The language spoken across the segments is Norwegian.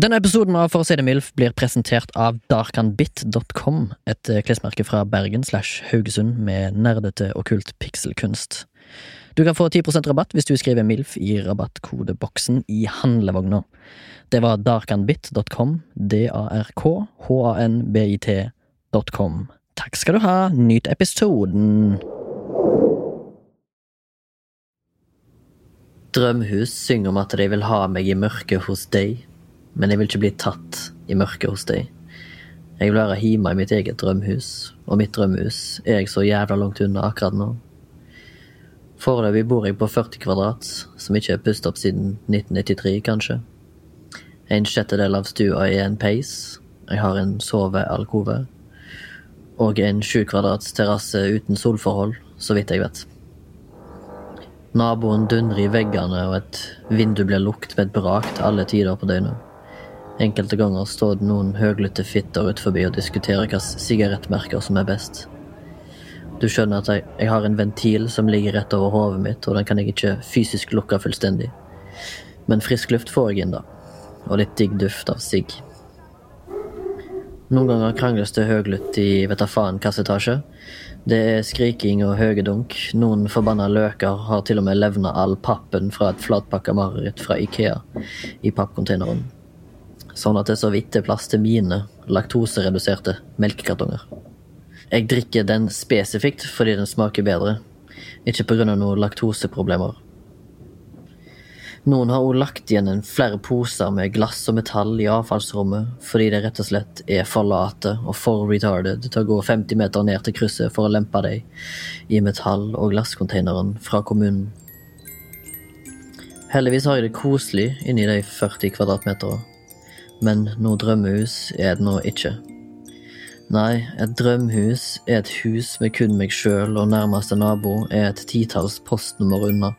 Denne episoden av For å si det mildt blir presentert av darkanbit.com, et eh, klesmerke fra Bergen slash Haugesund med nerdete okkult pikselkunst. Du kan få 10% rabatt hvis du skriver MILF i rabattkodeboksen i handlevogna. Det var darkanbit.com, d-a-r-k-h-a-n-b-i-t.com. Takk skal du ha, nyt episoden! Drømhus synger om at de vil ha meg i mørket hos deg, men jeg vil ikke bli tatt i mørket hos deg. Jeg vil være hjemme i mitt eget drømhus, og mitt drømhus er jeg så jævla langt unna akkurat nå. Foreløpig bor jeg på 40 kvadrat, som ikke er pustet opp siden 1993, kanskje. En sjettedel av stua er en peis, jeg har en sovealkove, og en sju kvadrats terrasse uten solforhold, så vidt jeg vet. Naboen dundrer i veggene, og et vindu blir lukt med et brak til alle tider på døgnet. Enkelte ganger står det noen høglytte fitter utenfor og diskuterer hvilke sigarettmerker som er best. Du skjønner at jeg, jeg, har en ventil som ligger rett over hodet mitt, og den kan jeg ikke fysisk lukke fullstendig. Men frisk luft får jeg inn, da. Og litt digg duft av sigg. Noen ganger krangles det høglytt i vet da faen hvilken etasje. Det er skriking og høgedunk. Noen forbanna løker har til og med levna all pappen fra et flatpakka mareritt fra Ikea i pappkonteineren. Sånn at det så vidt er plass til mine laktosereduserte melkekartonger. Jeg drikker den spesifikt fordi den smaker bedre, ikke pga. noen laktoseproblemer. Noen har òg lagt igjen en flere poser med glass og metall i avfallsrommet fordi det rett og slett er for late og for retarded til å gå 50 meter ned til krysset for å lempe deg i metall- og glasscontaineren fra kommunen. Heldigvis har jeg det koselig inni de 40 kvadratmeterne, men noe drømmehus er det nå ikke. Nei, et drømhus er et hus med kun meg sjøl, og nærmeste nabo er et titalls postnummer unna.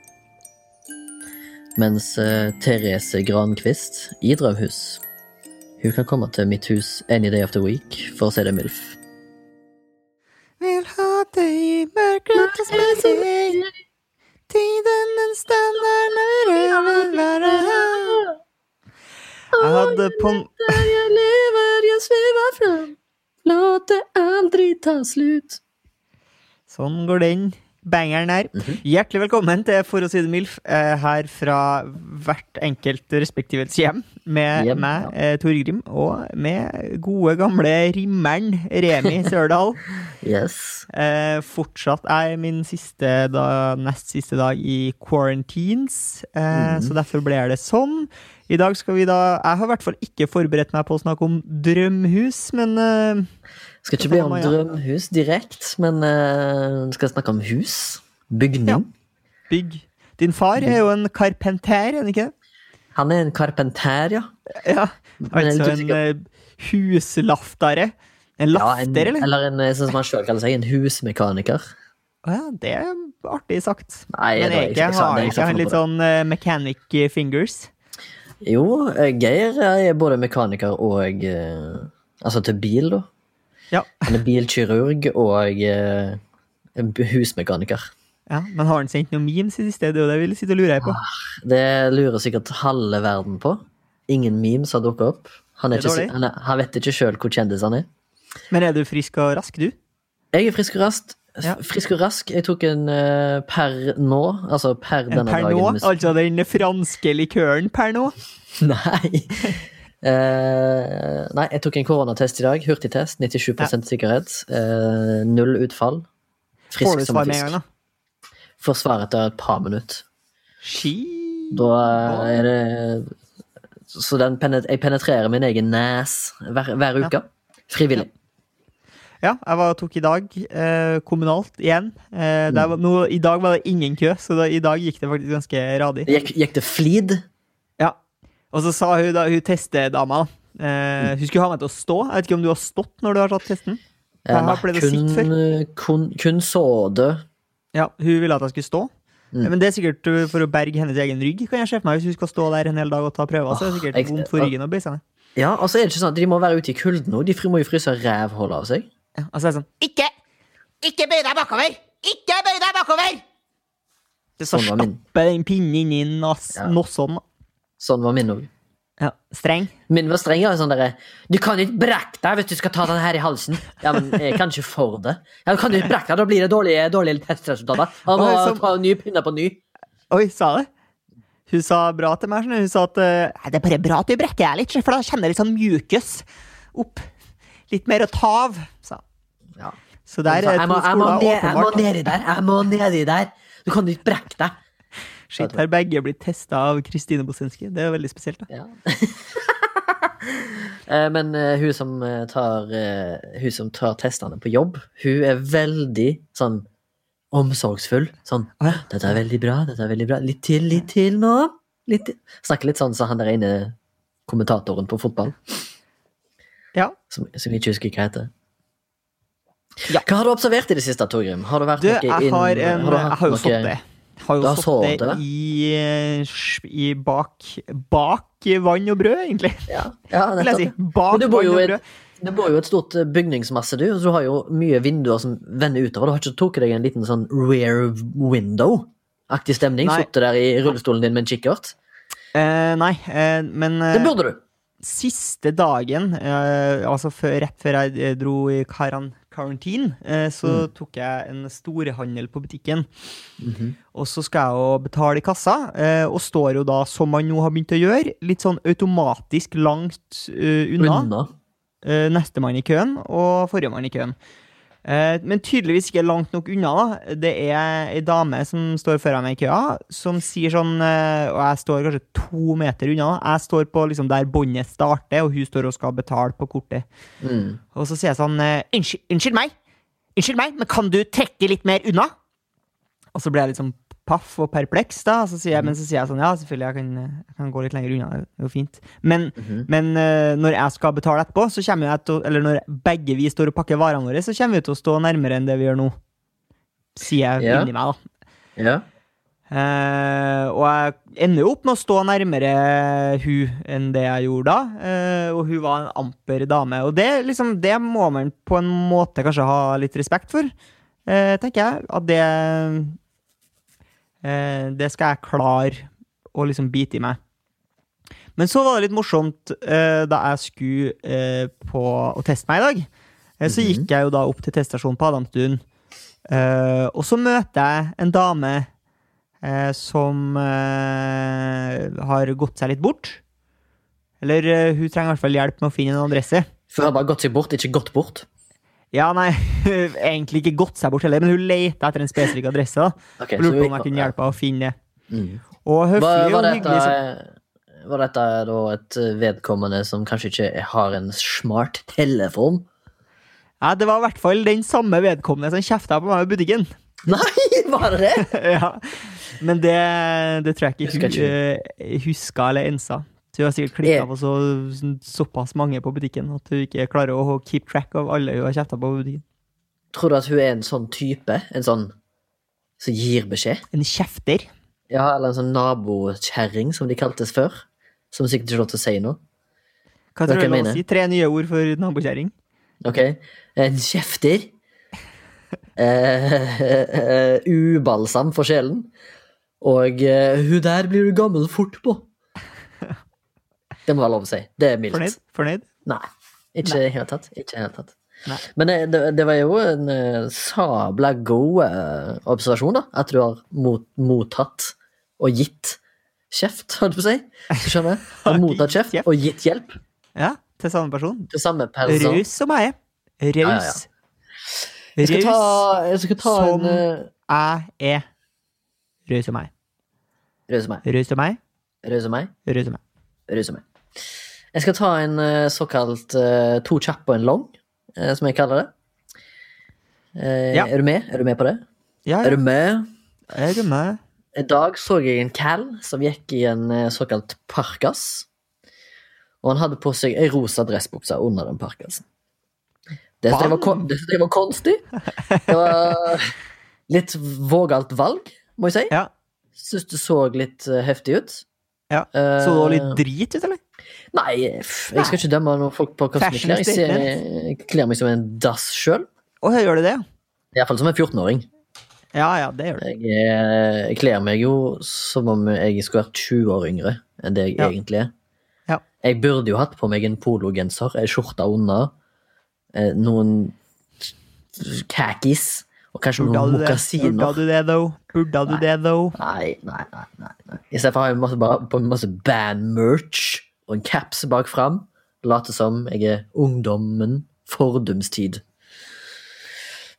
Mens uh, Therese Grankvist i Drømhus Hun kan komme til mitt hus any day of the week, for å si det MILF. Vil ha deg i mørket hos meg Tiden den stender når vil være her Jeg hadde på Der jeg lever, jeg svever fram La det aldri ta slutt Sånn går den bangeren her. Mm -hmm. Hjertelig velkommen til For å si det MILF, eh, her fra hvert enkelt respektivets hjem. Med hjem, meg, ja. eh, Torgrim, og med gode, gamle rimmeren Remi Sørdal. yes. Eh, fortsatt er min siste da, nest siste dag i quarantines, mm -hmm. så derfor ble det sånn. I dag skal vi da Jeg har i hvert fall ikke forberedt meg på å snakke om drømhus, men uh, skal ikke bli om drømhus direkte, men uh, skal snakke om hus. Bygning. Ja. Bygg. Din far er jo en karpenter, er han ikke Han er en karpenter, ja. Ja, Altså en uh, huslaftare. En lafter, ja, en, eller? Eller en, som han sjøl kaller seg, en husmekaniker. Å ja, det er artig sagt. Nei, Men jeg ikke, har ikke han litt sånn mechanic fingers? Jo, Geir er både mekaniker og uh, Altså til bil, da. Ja. Han er bilkirurg og eh, husmekaniker. Ja, Men har han sendt noen memes i det siste? Det vil jeg sitte og lure på. Ah, det lurer sikkert halve verden på. Ingen memes har dukka opp. Han, ikke, han, er, han, vet ikke sjøl hvor kjendis han er. Men er du frisk og rask, du? Jeg er frisk og rask. Ja. Frisk og rask. Jeg tok en uh, per nå. Altså per denne per dagen. Nå? Altså den franske likøren per nå? Nei. Uh, nei, jeg tok en koronatest i dag. Hurtigtest. 97 ja. sikkerhet. Uh, null utfall. Frisk som fisk. Gang, da? Får svar etter et par minutter. Ski. Da er det Så penet, jeg penetrerer min egen nes hver, hver uke. Ja. Frivillig. Ja, jeg var, tok i dag eh, kommunalt igjen. Eh, mm. var, no, I dag var det ingen kø, så da, i dag gikk det faktisk ganske radig. Gikk, gikk det flid? Ja. Og så sa hun da, hun testedama eh, Hun skulle ha meg til å stå. Jeg vet ikke om du har stått når du har tatt testen? Jeg har kun, kun, kun såde. Ja, hun ville at jeg skulle stå. Mm. Men det er sikkert uh, for å berge hennes egen rygg. Kan jeg se for meg Hvis hun skal stå der en hel dag og ta prøver, så er det sikkert jeg, vondt for ryggen å bøye seg ned. Ja, altså er det ikke sånn at De må være ute i kulden nå. De må jo fryse rævhullet av seg. Ja, og så er det sånn Ikke! Ikke bøy deg bakover! Ikke bøy deg bakover! Det så sånn stapper den pinnen inn i nossene. Sånn var min òg. Ja, Streng. Min var streng. Ja, sånn derre Du kan ikke brekke deg hvis du skal ta den her i halsen. Ja, men jeg kan ikke for det. Ja, du kan ikke brekke deg, Da blir det dårlige, dårlige testresultater. Han må Oi, så- ta ny pinne på ny. Oi, sa det? Hun sa bra til meg. Hun sa at «Nei, det er bare bra at du brekker deg litt, for da kjenner jeg litt sånn mjukes opp. Litt mer å ta av, sa han. Ja. Så der er to skoler åpenbart. jeg må nedi der. Jeg må nedi der. Du kan ikke brekke deg. Shit, her begge blir testa av Kristine Bosinski. Det er veldig spesielt. da. Ja. Eh, Men eh, hun som eh, tar Hun som tar testene på jobb, hun er veldig sånn omsorgsfull. Sånn 'Dette er veldig bra, dette er veldig bra. Litt til, litt til nå.' Litt til. Snakker litt sånn som han der inne kommentatoren på fotball, Ja. som, som jeg ikke husker hva heter. Ja. Hva har du observert i det siste, Torgrim? Har du vært Du, noe jeg inn- har, en, har du jeg har jo noe- fått det. Har jo fått det i, i bak, bak vann og brød, egentlig. Ja, ja Vil jeg si. Bak du bor vann og brød. du bor jo et stort eh, bygningsmasse, du. så Du har jo mye vinduer som vender utover. Du har ikke tatt deg en liten sånn rear window-aktig stemning? Sittet der i rullestolen din med en kikkert? Eh, nei, eh, men eh, Det burde du. Siste dagen, eh, altså før, rett før jeg eh, dro i karan karantin, eh, så Mm. tok jeg en storhandel på butikken. Mhm. Og så skal jeg jo betale i kassa, eh, og står jo da, som man nå har begynt å gjøre, litt sånn automatisk langt uh, unna. Unna. eh, nestemann i køen og forrige mann i køen. Eh, men tydeligvis ikke langt nok unna. da. Det er ei dame som står foran meg i køa, som sier sånn eh, Og jeg står kanskje to meter unna. da. Jeg står på liksom der båndet starter, og hun står og skal betale på kortet. Mm. Og så sier jeg sånn eh, Unnskyld, unnskyld meg, Unnskyld meg, men kan du trekke litt mer unna? Og så blir jeg litt sånn paff og perpleks, da. Så sier jeg, men så sier jeg sånn Ja, selvfølgelig, jeg kan, jeg kan gå litt lenger unna. Det er jo fint. Men, Mhm. men uh, når jeg skal betale etterpå, så kommer jeg til Eller når begge vi står og pakker varene våre, så kommer vi til å stå nærmere enn det vi gjør nå. Sier jeg Ja. inni meg, da. Ja. Uh, og jeg ender jo opp med å stå nærmere hun enn det jeg gjorde da. Uh, og hun var en amper dame. Og det, liksom, det må man på en måte kanskje ha litt respekt for, eh, tenker jeg. At det Det skal jeg klare å liksom bite i meg. Men så var det litt morsomt eh, da jeg skulle eh, på å teste meg i dag. Eh, så gikk jeg jo da opp til teststasjonen på Adamstuen. Eh, og så møter jeg en dame eh, som eh, har gått seg litt bort. Eller eh, hun trenger i hvert fall hjelp med å finne en adresse. For hun har bare gått seg bort, ikke gått bort. Ja, nei, egentlig ikke gått seg bort heller, men hun leita etter en spesifikk adresse. da. Ok, Og lurte på om jeg kunne hjelpe henne å finne det. Mm. Og høflig Var, og hyggelig. Dette, så- var dette da et vedkommende som kanskje ikke har en smart telefon? Ja, det var i hvert fall den samme vedkommende som kjefta på meg i butikken. Nei, var det det? ja. Men det, det tror jeg ikke hun eh, huska eller ensa. Så hun har sikkert klikka Jeg- på så, såpass mange på butikken at hun ikke klarer å keep track av alle hun har kjefta på butikken. Tror du at hun er en sånn type? En sånn som gir beskjed? En kjefter. Ja, eller en sånn nabokjerring, som de kaltes før. Som sikkert ikke har lov til å si noe. Hva tror du jeg er mener? si? Tre nye ord for nabokjerring. Ok? En kjefter. Eh, eh, ubalsam for sjelen. Og eh, hun der blir du gammel fort på. Det må være lov å si. Det er mildt. Fornøyd? Fornøyd? Nei. Ikke i det hele tatt. Ikke i hele tatt. Nei. Men det, det, var jo en eh, sabla god eh, observasjon, da. At du har mot, mottatt og gitt kjeft, holdt jeg på å si. Skjønner jeg. Har mottatt kjeft og gitt hjelp Ja, til samme person. til samme person. Raus som jeg er. Raus. Jeg skal ta, Raus jeg skal ta som- en uh, jeg er. Raus som meg. Raus som meg. Raus som meg. Rød som meg. Raus som meg. Jeg skal ta en eh, såkalt eh, to kjappe og en lang, eh, som jeg kaller det. Ja. Er du med? Er du med på det? Ja, Er du med? Er du med? I dag så jeg en cal som gikk i en såkalt parkas. Og han hadde på seg ei rosa dressbukse under den parkasen. Det syntes jeg var, det jeg var konstig. Det var litt vågalt valg, må jeg si. Ja. Syns det så litt heftig ut. ja. Så du litt drit ut, eller? Nei, jeg skal ikke dømme noen folk på hva som de kler. Jeg, jeg kler meg som en dass sjøl. Å, gjør du det? Iallfall som en 14-åring. Ja, ja, det gjør du. Jeg, er- jeg kler meg jo som om jeg skulle vært 20 år yngre enn det jeg Ja. egentlig er. Ja. Jeg burde jo hatt på meg en pologenser, ei skjorte under, eh, noen khakis og kanskje Burde noen mokasiner. Burde du det, though? Burde du det, though? Nei, nei, nei. nei, nei. Istedenfor for har jeg masse, bare på masse band-merch og en caps bak fram. Later som jeg er ungdommen fordumstid.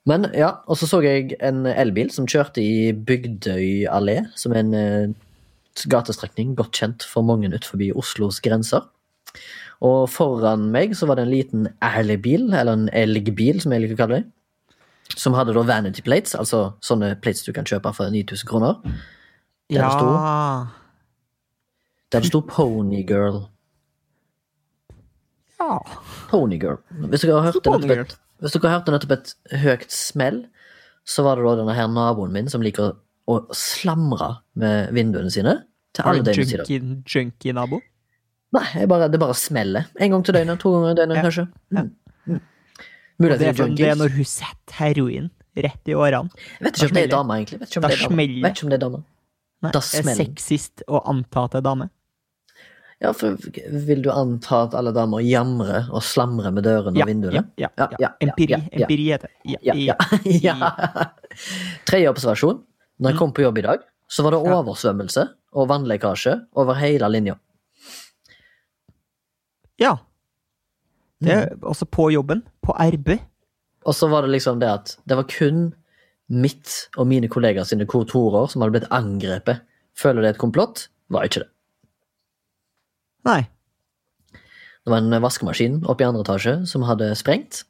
Men ja, og så så jeg en elbil som kjørte i Bygdøy allé, som er en eh, gatestrekning godt kjent for mange utenfor Oslos grenser. Og foran meg så var det en liten elbil, eller en elgbil, som jeg liker å kalle det. Som hadde da vanity plates, altså sånne plates du kan kjøpe for 9000 kroner. Der det sto Ja. Der det sto Ponygirl. Ja. Ponygirl. Hvis dere har hørt det nettopp et, hvis dere har hørt nettopp et høyt smell, så var det da denne her naboen min som liker å slamre med vinduene sine til alle døgnets tider. junkie- junkie-nabo? Nei, jeg bare, det bare smeller. En gang til døgnet, to ganger i døgnet, Ja. kanskje. Mm. Mm. Mulig det, er det er når hun setter heroin rett i årene. Jeg vet ikke om det er dame, egentlig. Vet ikke om Da det er dame. Vet ikke om det er dame. Nei, det er sexist å anta at det er dame. Ja, for vil du anta at alle damer jamrer og slamrer med dørene Ja, og vinduene? ja, ja, Ja, ja. Empiri, ja, ja. empiri heter det. Ja, Ja. Tredje observasjon. Når jeg kom på jobb i dag, så var det Mm. Oversvømmelse og vannlekkasje over hele linja. ja. Det er Mm. også på jobben. På RB. Og så var det liksom det at det var kun mitt og mine kollegaer sine kontorer som hadde blitt angrepet. Føler det er et komplott? Var ikke det. Nei. Det var en vaskemaskin oppe i andre etasje som hadde sprengt.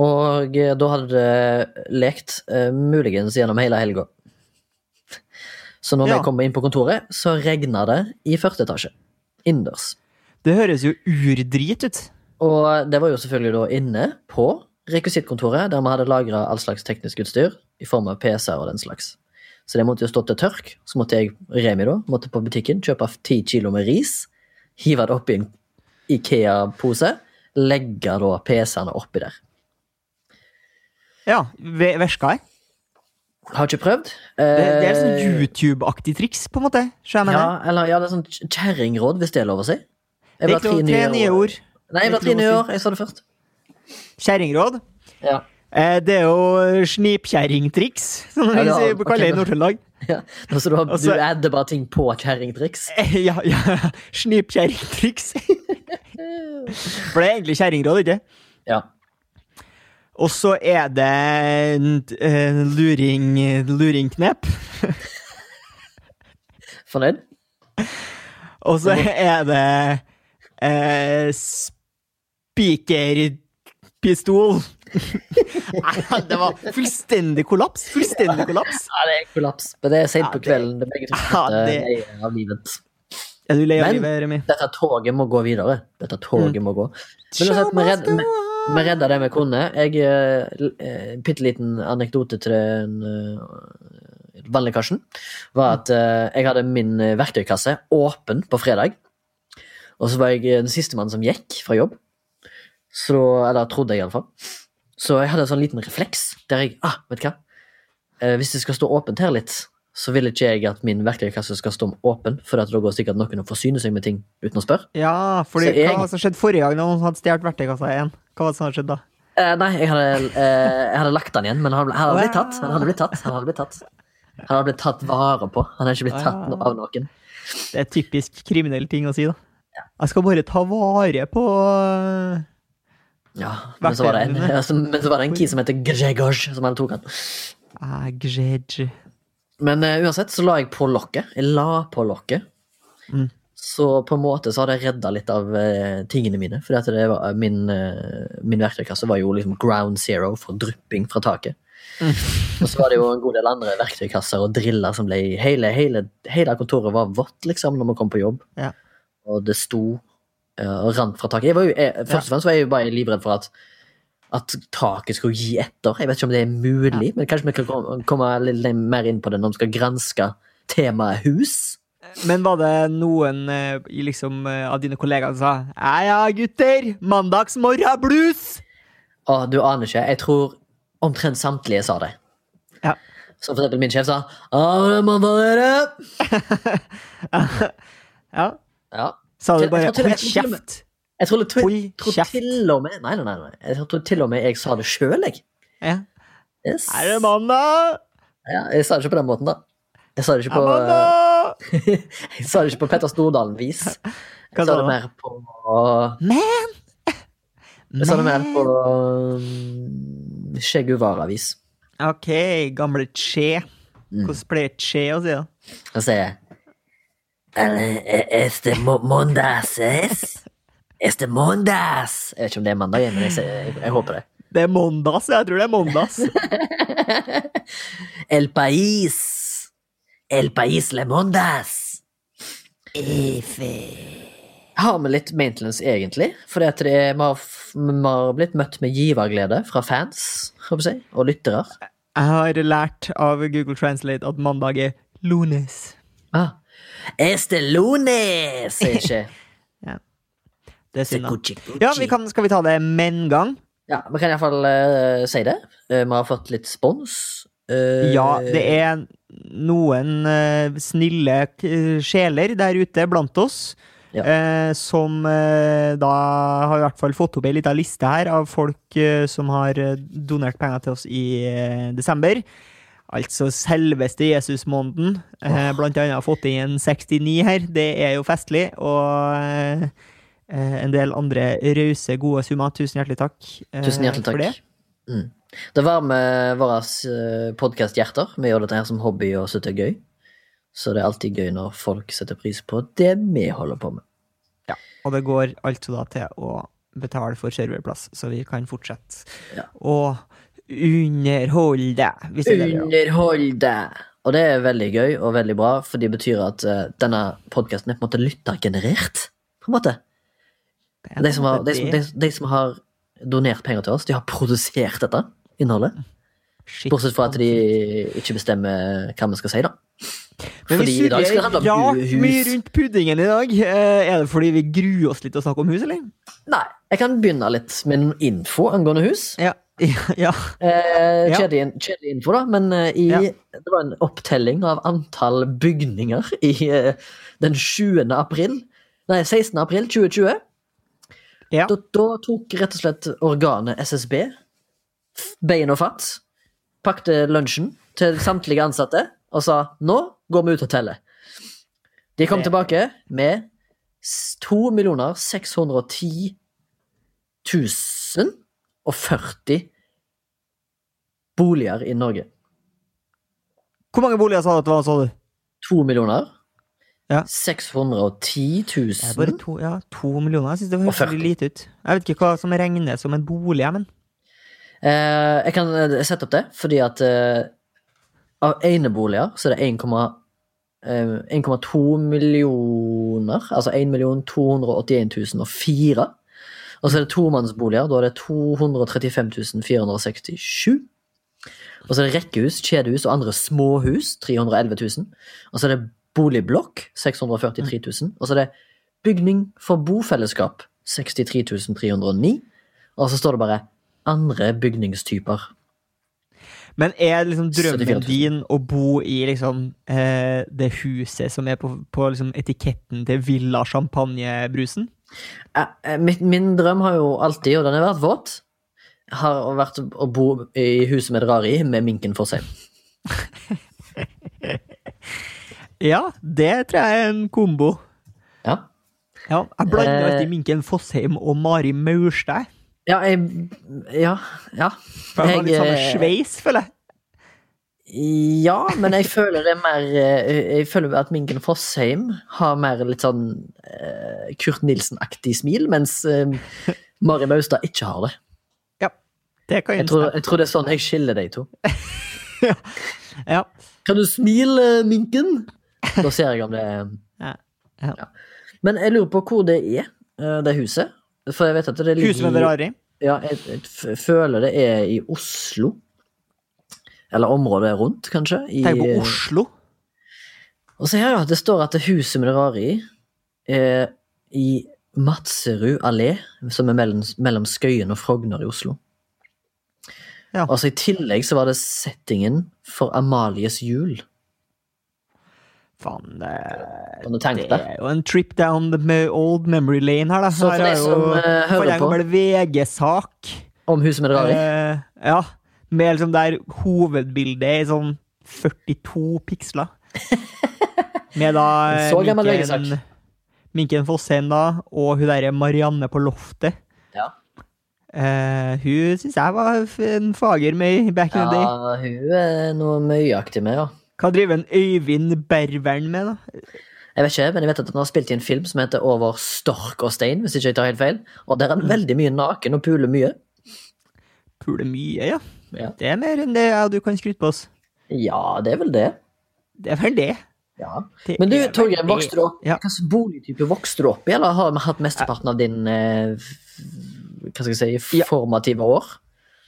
Og eh, da hadde det lekt eh, muligens gjennom hele helga. Så når Ja. vi kom inn på kontoret, så regna det i første etasje. Innendørs. Det høres jo urdrit ut. Og det var jo selvfølgelig da inne på rekvisittkontoret, der vi hadde lagra all slags teknisk utstyr i form av PC-er og den slags. Så det måtte jo stå til tørk. Så måtte jeg, Remi da, måtte på butikken kjøpe ti kilo med ris, hive det oppi en Ikea-pose, legge da PC-ene oppi der. Ja, Veska jeg. Har ikke prøvd. Det, det er sånn YouTube-aktig triks, på en måte. Jeg ja, eller, ja, det er sånn kjerringråd, hvis det er lov å si. Jeg det er ikke lov tre nye ord. Nei, jeg er tre nye år. Jeg sa det først. Kjerringråd. Ja. Eh, det er jo snipkjerringtriks, som vi ja, sier- ok, kaller det i. Nord-Trøndelag. ja. Så du, har, Også, du adder bare ting på kjerringtriks. Eh, Ja, ja. Snipkjerringtriks. For det er egentlig kjerringråd, ikke Ja. Og så er det en luring, luringknep. Fornøyd? Og så er det eh, spikerpistol. Det var fullstendig kollaps. Fullstendig kollaps. Ja, det er kollaps. Men det er sent Ja, på kvelden. Det er begge to Ja, ja, det- av livet. Er du lei av livet, Remi? Dette toget må gå videre. Dette toget Mm. må gå. Men uansett, vi redda vi, vi redda det vi kunne. Jeg eh, Bitte liten anekdote til den uh, vannlekkasjen var at eh, jeg hadde min eh, verktøykasse åpen på fredag. Og så var jeg eh, den siste mannen som gikk fra jobb. Så, eller trodde jeg iallfall. Så jeg hadde en sånn liten refleks der jeg ah, vet hva? Eh, hvis det skal stå åpent her litt, så vil ikke jeg at min verktøykasse skal stå åpen, for da går sikkert noen og forsyner seg med ting uten å spørre. Ja, fordi jeg- hva skjedde forrige gang noen hadde stjålet verktøykassa igjen? Hva var det som hadde skjedd da? Eh, nei, jeg hadde, eh, jeg hadde lagt den igjen, men han, han hadde blitt tatt. Han hadde blitt tatt. Han hadde blitt tatt, han hadde blitt tatt vare på. Han hadde ikke blitt tatt no- av noen. Det er typisk kriminell ting å si, da. Jeg skal bare ta vare på øh, Ja, men så var det en, ja, så, men så var det en kis som heter Gregors, som han tok han. ah. Men uh, uansett så la jeg på lokket. Jeg la på lokket. Mm. Så på en måte så hadde jeg redda litt av uh, tingene mine. For det min, uh, min verktøykasse var jo liksom ground zero for drypping fra taket. Mm. Og så var det jo en god del andre verktøykasser og driller som ble Hele, hele, hele kontoret var vått, liksom, når man kom på jobb. Ja. Og det sto eh, og rant fra taket. Jo, jeg, først og fremst var jeg jo bare livredd for at at taket skulle gi etter. Jeg vet ikke om det er mulig, men kanskje vi kan komme, komme litt mer inn på det når vi skal granske temaet hus. Men var det noen eh, liksom, eh, av dine kollegaer som sa Ja ja, gutter, mandagsmorgenblues! Å, du aner ikke, jeg tror omtrent samtlige sa det. Ja. Så for eksempel min sjef sa Ja, det er mandag, dere! Ja. Ja. Sa du Jeg bare tror 'hold jeg tror kjeft'? Jeg tror, til, Hold tror til og med Nei, nei, nei. Jeg tror til og med jeg sa det sjøl, jeg. Ja. Yes. Er det mandag? Ja, jeg sa det ikke på den måten, da. Jeg sa det ikke på, jeg sa det ikke på Petter Stordalen-vis. Jeg sa det mer på Men! Jeg sa det mer på um, Che Guevara-vis. Ok, gamle Che. Mm. Hvordan pleier Che å si det? Da sier Este mondas es? Este mondas? Jeg vet ikke om det er mandag, men jeg, jeg, jeg håper det. Det er Mondas, jeg tror det er Mondas. El país. El país le mondas. Efe. Jeg Har med litt maintenance, egentlig? Er, vi, har, vi har blitt møtt med giverglede fra fans håper jeg, og lyttere. Jeg har lært av Google Translate at mandag er lunes. Ah. Este lunes, sier ikke Det er synd, da. Ja, vi kan, skal vi ta det med en gang? Ja, vi kan iallfall uh, si det. Uh, vi har fått litt spons. Uh, Ja, det er noen uh, snille sjeler der ute blant oss. Ja. eh, som eh, da har i hvert fall fått opp ei lita liste her av folk eh, som har eh, donert penger til oss i eh, desember. Altså selveste Jesusmåneden. Eh, blant annet fått inn en 69 her. Det er jo festlig. Og eh, eh, en del andre rause, gode summer. Tusen hjertelig takk. eh, Tusen hjertelig for takk. det. Mm. Det varmer våre podkast-hjerter. Vi gjør dette her som hobby og syns det er gøy. Så det er alltid gøy når folk setter pris på det vi holder på med. Ja, og det går altså da til å betale for serverplass, så vi kan fortsette Ja. å underholde. deg. Underhold er. Underholde! Og det er veldig gøy og veldig bra, for det betyr at uh, denne podkasten er på en måte lyttergenerert. På en måte. De som, har, de, som, de, de som har donert penger til oss, de har produsert dette innholdet. Shit. Bortsett fra at de ikke bestemmer hva vi skal si, da. Men Fordi vi surrer rart mye rundt puddingen i dag. Eh, Er det fordi vi gruer oss litt til å snakke om hus, eller? Nei, jeg kan begynne litt med noen info angående hus. Ja. Ja. Eh, Kjedelig kjedelig info, da, men eh, i, Ja. det var en opptelling av antall bygninger i eh, den 20. april Nei, 16. april 2020. ja. Da, da tok rett og slett organet SSB f- bein og fatt, pakte lunsjen til samtlige ansatte og sa nå går vi ut og teller. De kom Det- tilbake med s- 2 610 000 og 40 boliger i Norge. Hvor mange boliger sa du at det var, sa du? 2 millioner. Ja. 610 000. Det er bare to, ja, to millioner. Jeg synes det høres veldig lite ut. Jeg vet ikke hva som regnes som en bolig, men Eh, jeg kan eh, sette opp det, fordi at eh, av eneboliger så er det 1,2 eh, 1,2 millioner, altså 1 281 004. Og så er det tomannsboliger, da er det 235 467. Og så er det rekkehus, kjedehus og andre småhus, 311 000. Og så er det boligblokk, 643 000. Og så er det bygning for bofellesskap, 63 309. Og så står det bare andre bygningstyper. Men er liksom drømmen din å bo i liksom eh, det huset som er på, på liksom etiketten til Villa Champagne-brusen? Eh, eh, Min, drøm har jo alltid, og den har vært våt, har vært å bo i huset med Rari med Minken Fossheim. Ja, det tror jeg er en kombo. Ja. Ja, jeg blander Eh. alltid Minken Fossheim og Mari Maurstad. Ja, jeg Ja. ja. Jeg, jeg har litt samme sveis, føler jeg. Ja, men jeg føler det er mer eh, Jeg føler at Minken Fossheim har mer litt sånn uh, Kurt Nilsen-aktig smil, mens uh, Mari Maustad ikke har det. Ja, Det kan Jeg tror, jeg tror det er sånn jeg skiller de to. Ja. Kan du smile, Minken? Da ser jeg om det Ja, ja. Men jeg lurer på hvor det er, det huset. For jeg vet at det ligger Huset med Ferrari. Ja, jeg, jeg føler det er i Oslo. Eller området rundt, kanskje. I, Tenk på Oslo. Og så her, ja, det står at det huset det rare i Matserud allé, som er mellom, mellom Skøyen og Frogner i Oslo. Ja. Og så I tillegg så var det settingen for Amalies jul. Faen, det, det er jo en trip down the old memory lane her, da. Så for deg som, eh, hører for en på- gammel VG-sak. Om huset med Rari? Uh, ja. Med liksom der hovedbildet i sånn 42 piksler. Med da eh, Minken, Minken Fossheim, da, og hun derre Marianne på loftet. Ja. Uh, hun syns jeg var en fager med back in the day. Ja, hun er noe møyaktig med, ja. Hva driver en Øyvind Bervern med, da? Jeg vet ikke, men jeg vet at han har spilt i en film som heter Over stork og stein, hvis ikke jeg tar helt feil. Og der er han veldig mye naken og puler mye. Puler mye, ja. Ja. Det er mer enn det og du kan skryte på oss. Ja, det er vel det. Det er vel det. Ja. det Men du, Torgeir, vokste du opp Ja. Slags boligtype vokste du opp i, eller har vi hatt mesteparten av din eh, hva skal jeg si, formative år?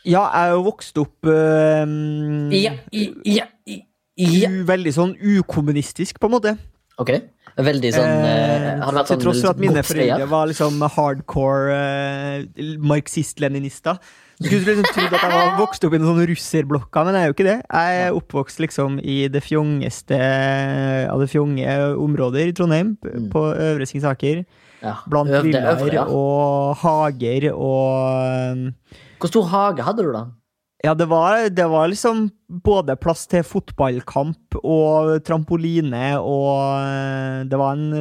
Ja, jeg er jo vokst opp øhm, Ja, i, ja, i, ja. veldig sånn ukommunistisk, på en måte. Ok. Veldig sånn eh, Eh, til sånn tross for at mine foreldre var liksom hardcore eh, marxist-leninister. Du skulle liksom trodd at jeg var vokst opp i noen sånne russerblokker, men jeg er jo ikke det. Jeg er oppvokst liksom i det fjongeste av det fjonge områder i Trondheim, Mm. på Øvre Singsaker. Ja. Blant villaer ja. og hager og Hvor stor hage hadde du, da? Ja, det var, det var liksom både plass til fotballkamp og trampoline, og eh, det var en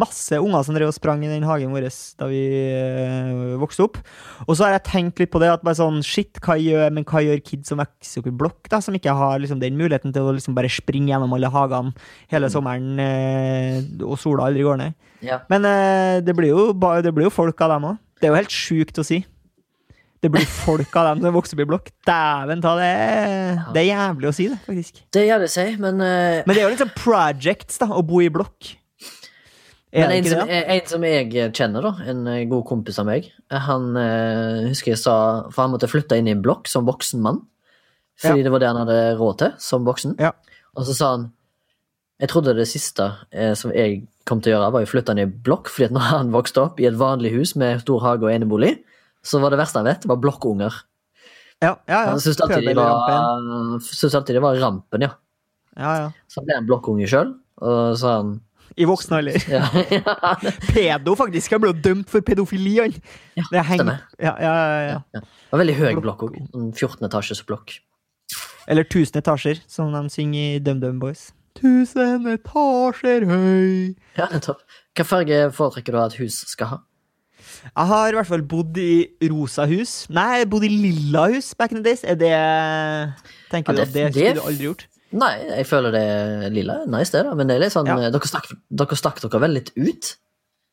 masse unger som drev og sprang i den hagen vår da vi øh, vokste opp. Og så har jeg tenkt litt på det, at bare sånn, shit, hva gjør, men hva gjør kids som vokser opp i blokk, da, som ikke har liksom den muligheten til å liksom bare springe gjennom alle hagene hele sommeren, øh, og sola aldri går ned. Ja. Men øh, det, blir jo, det blir jo folk av dem òg. Det er jo helt sjukt å si. Det blir folk av dem som vokser opp i blokk. Dæven ta det. Det er jævlig å si, det, faktisk. Det gjør det seg, men, uh... Men det er jo liksom projects, da, å bo i blokk. Er men en, som, det? en som jeg kjenner, da, en eh, god kompis av meg, han uh, husker jeg sa For han måtte flytte inn i en blokk som voksen mann. Fordi Ja. det var det han hadde råd til som voksen. Ja. Og så sa han Jeg trodde det siste uh, som jeg kom til å gjøre, var å flytte inn i blokk, fordi at når han vokste opp i et vanlig hus med stor hage og enebolig, så var det verste jeg vet, var blokkunger. Ja, ja. ja. Han syntes alltid, de var- syntes alltid det var rampen, ja. ja, ja. Så ble en blokkunge sjøl, og så han I voksen alder. ja, ja, Pedo, faktisk. Jeg ble dømt for pedofili, han. Ja, Det stemmer. ja, ja, ja. Det var veldig høy Blokk. òg. 14 etasjes blokk. Eller 1000 etasjer, som de synger i DumDum Boys. Tusen etasjer høy. Ja, nettopp. Hva farge foretrekker du at hus skal ha? Jeg har i hvert fall bodd i rosa hus. Nei, jeg bodde i lilla hus back in the days. Er det Tenker Ja, du at det det- skulle du aldri gjort? Nei, jeg føler det lilla er nice, det, da. Men det er litt sånn, Ja. eh, dere, stakk, dere stakk dere vel litt ut?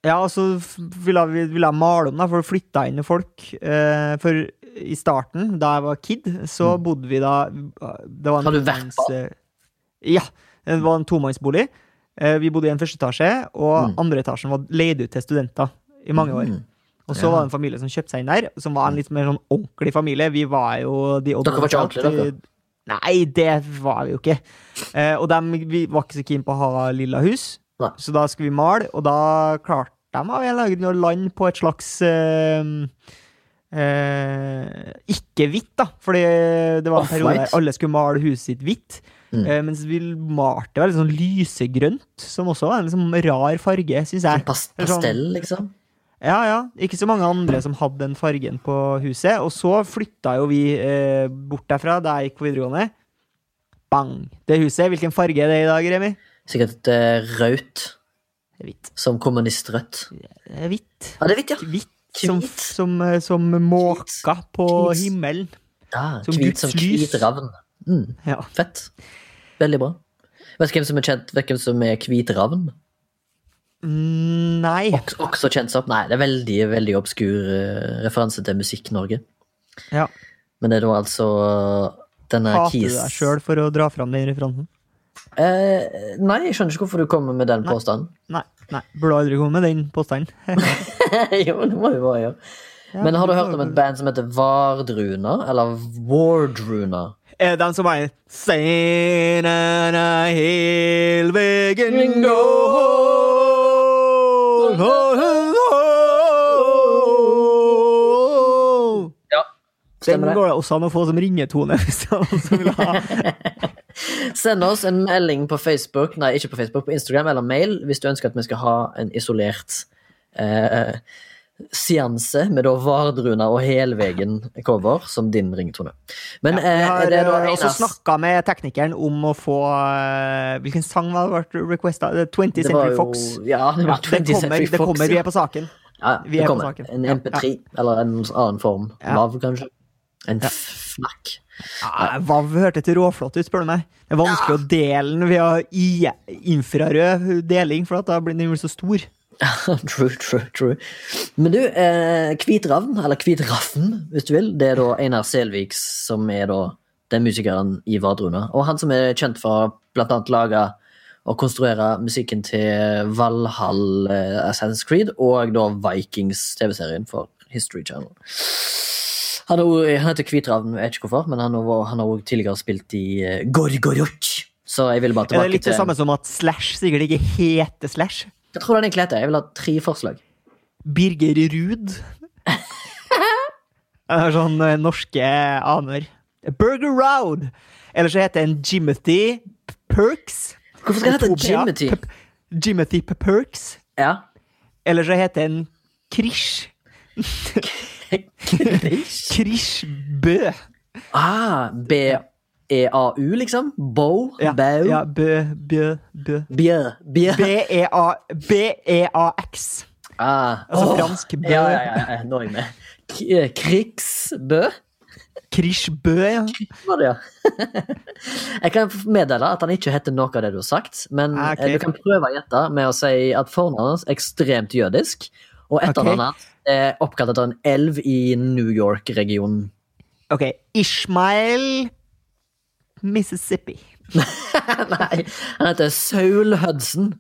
Ja, og så ville jeg, ville jeg male om, da, for å flytte inn folk. Eh, for i starten, da jeg var kid, så bodde vi da Det var en Mm. Har du vært på? Ja. Det var en tomannsbolig. Eh, vi bodde i en første etasje, og Mm. andre etasjen var leid ut til studenter i mange år. Mm. Og så Ja. var det en familie som kjøpte seg inn der, som var en litt mer sånn ordentlig familie. Vi var jo de Dere var ikke ordentlige, dere? Nei, det var vi jo ikke. Eh, og de vi var ikke så keen på å ha lilla hus, Nei. så da skulle vi male, og da klarte de av en eller annen å lande på et slags eh, eh, ikke hvitt, da. Fordi det var en periode der alle skulle male huset sitt hvitt. Mm. Eh, mens vi malte veldig sånn lysegrønt, som også var en liksom rar farge, syns jeg. Sånn- pastell, liksom? Ja, ja. Ikke så mange andre som hadde den fargen på huset. Og så flytta jo vi eh, bort derfra da jeg gikk på videregående. Bang! Det huset, hvilken farge er det i dag, Remi? Sikkert eh, rødt, hvitt. som kommunistrødt. Hvitt. Ja, det er hvitt, ja. Hvitt som, som, eh, som måka på Hvit. himmelen. ja Som hvit som hvit ravn. Mm, Ja. fett. Veldig bra. Vet du hvem som er kjent Vet du hvem som er hvit ravn? Nei. Også, også kjent som Nei, det er veldig veldig obskur eh, referanse til Musikk-Norge. Ja. Men det er da altså denne Hater du deg sjøl for å dra fram den referansen? Eh, nei, jeg skjønner ikke hvorfor du kommer med den Nei. påstanden. Nei. nei. Burde aldri komme med den påstanden. jo, det må vi bare gjøre. Ja, Men har du hørt om et band som heter Vardruna? Eller Wardruna? Er det den som er Sen er jeg hel vegen går. Ja, Den går det. Også an å få som ringetone hvis det er noen som vil ha. Send oss en melding på Facebook, nei, ikke på Facebook, på Instagram eller mail hvis du ønsker at vi skal ha en isolert eh, seanse med da Vardruna og Helvegen-cover som din ringetone. Men Ja, eh, har er da eh, også snakka med teknikeren om å få eh, Hvilken sang var det ble requesta? 20th Century Fox. Ja, det Ja, det 20th kommer, Fox, det kommer, vi er på saken. Ja, Vi er på saken. En MP3, eller en annen form. Lav, kanskje. En fnakk. Ja, Vav hørtes råflott ut, spør du meg. Det er vanskelig å dele den via infrarød deling, for da blir den så stor. true, true, true. Men du, eh, Kvitravn, eller Kvitraffen, hvis du vil, det er da Einar Selviks som er da den musikeren i Vardruna. Og han som er kjent for blant annet lage og konstruere musikken til Valhall eh, Assassin's Creed og da Vikings TV-serien for History Channel. Han, er han heter Kvitravn, jeg vet ikke hvorfor, men han har han har også tidligere spilt i uh, Gorgorok. Så jeg ville bare tilbake til Er det litt det samme som at Slash sikkert ikke heter Slash? Jeg tror den egentlig heter Jeg vil ha tre forslag. Birger Ruud. Er sånn eh, norske aner. Burger Round! Eller så heter den Jimothy Perks. Hvorfor skal den hete Jimothy? Jimothy Perks. Ja. Eller så heter den Krish. Krish Bø. Ah, B-E-A-U, liksom? Bow? Ja, Bau? ja Bø, Bø, Bø. Bjø? Bjø? B-E-A- B-E-A-X. Ah. Altså oh. fransk bø. Ja, ja, ja, ja, nå er jeg med. Eh, Krigsbø? Krishbø, ja. Ja. jeg kan meddele at han ikke heter noe av det du har sagt, men Ah, ok. eh, du kan prøve å gjette med å si at fornavnet hans er ekstremt jødisk, og etternavnet hans er oppkalt etter en elv i New York-regionen. Ok. Ishmael Mississippi. Nei, han heter Saul Hudson.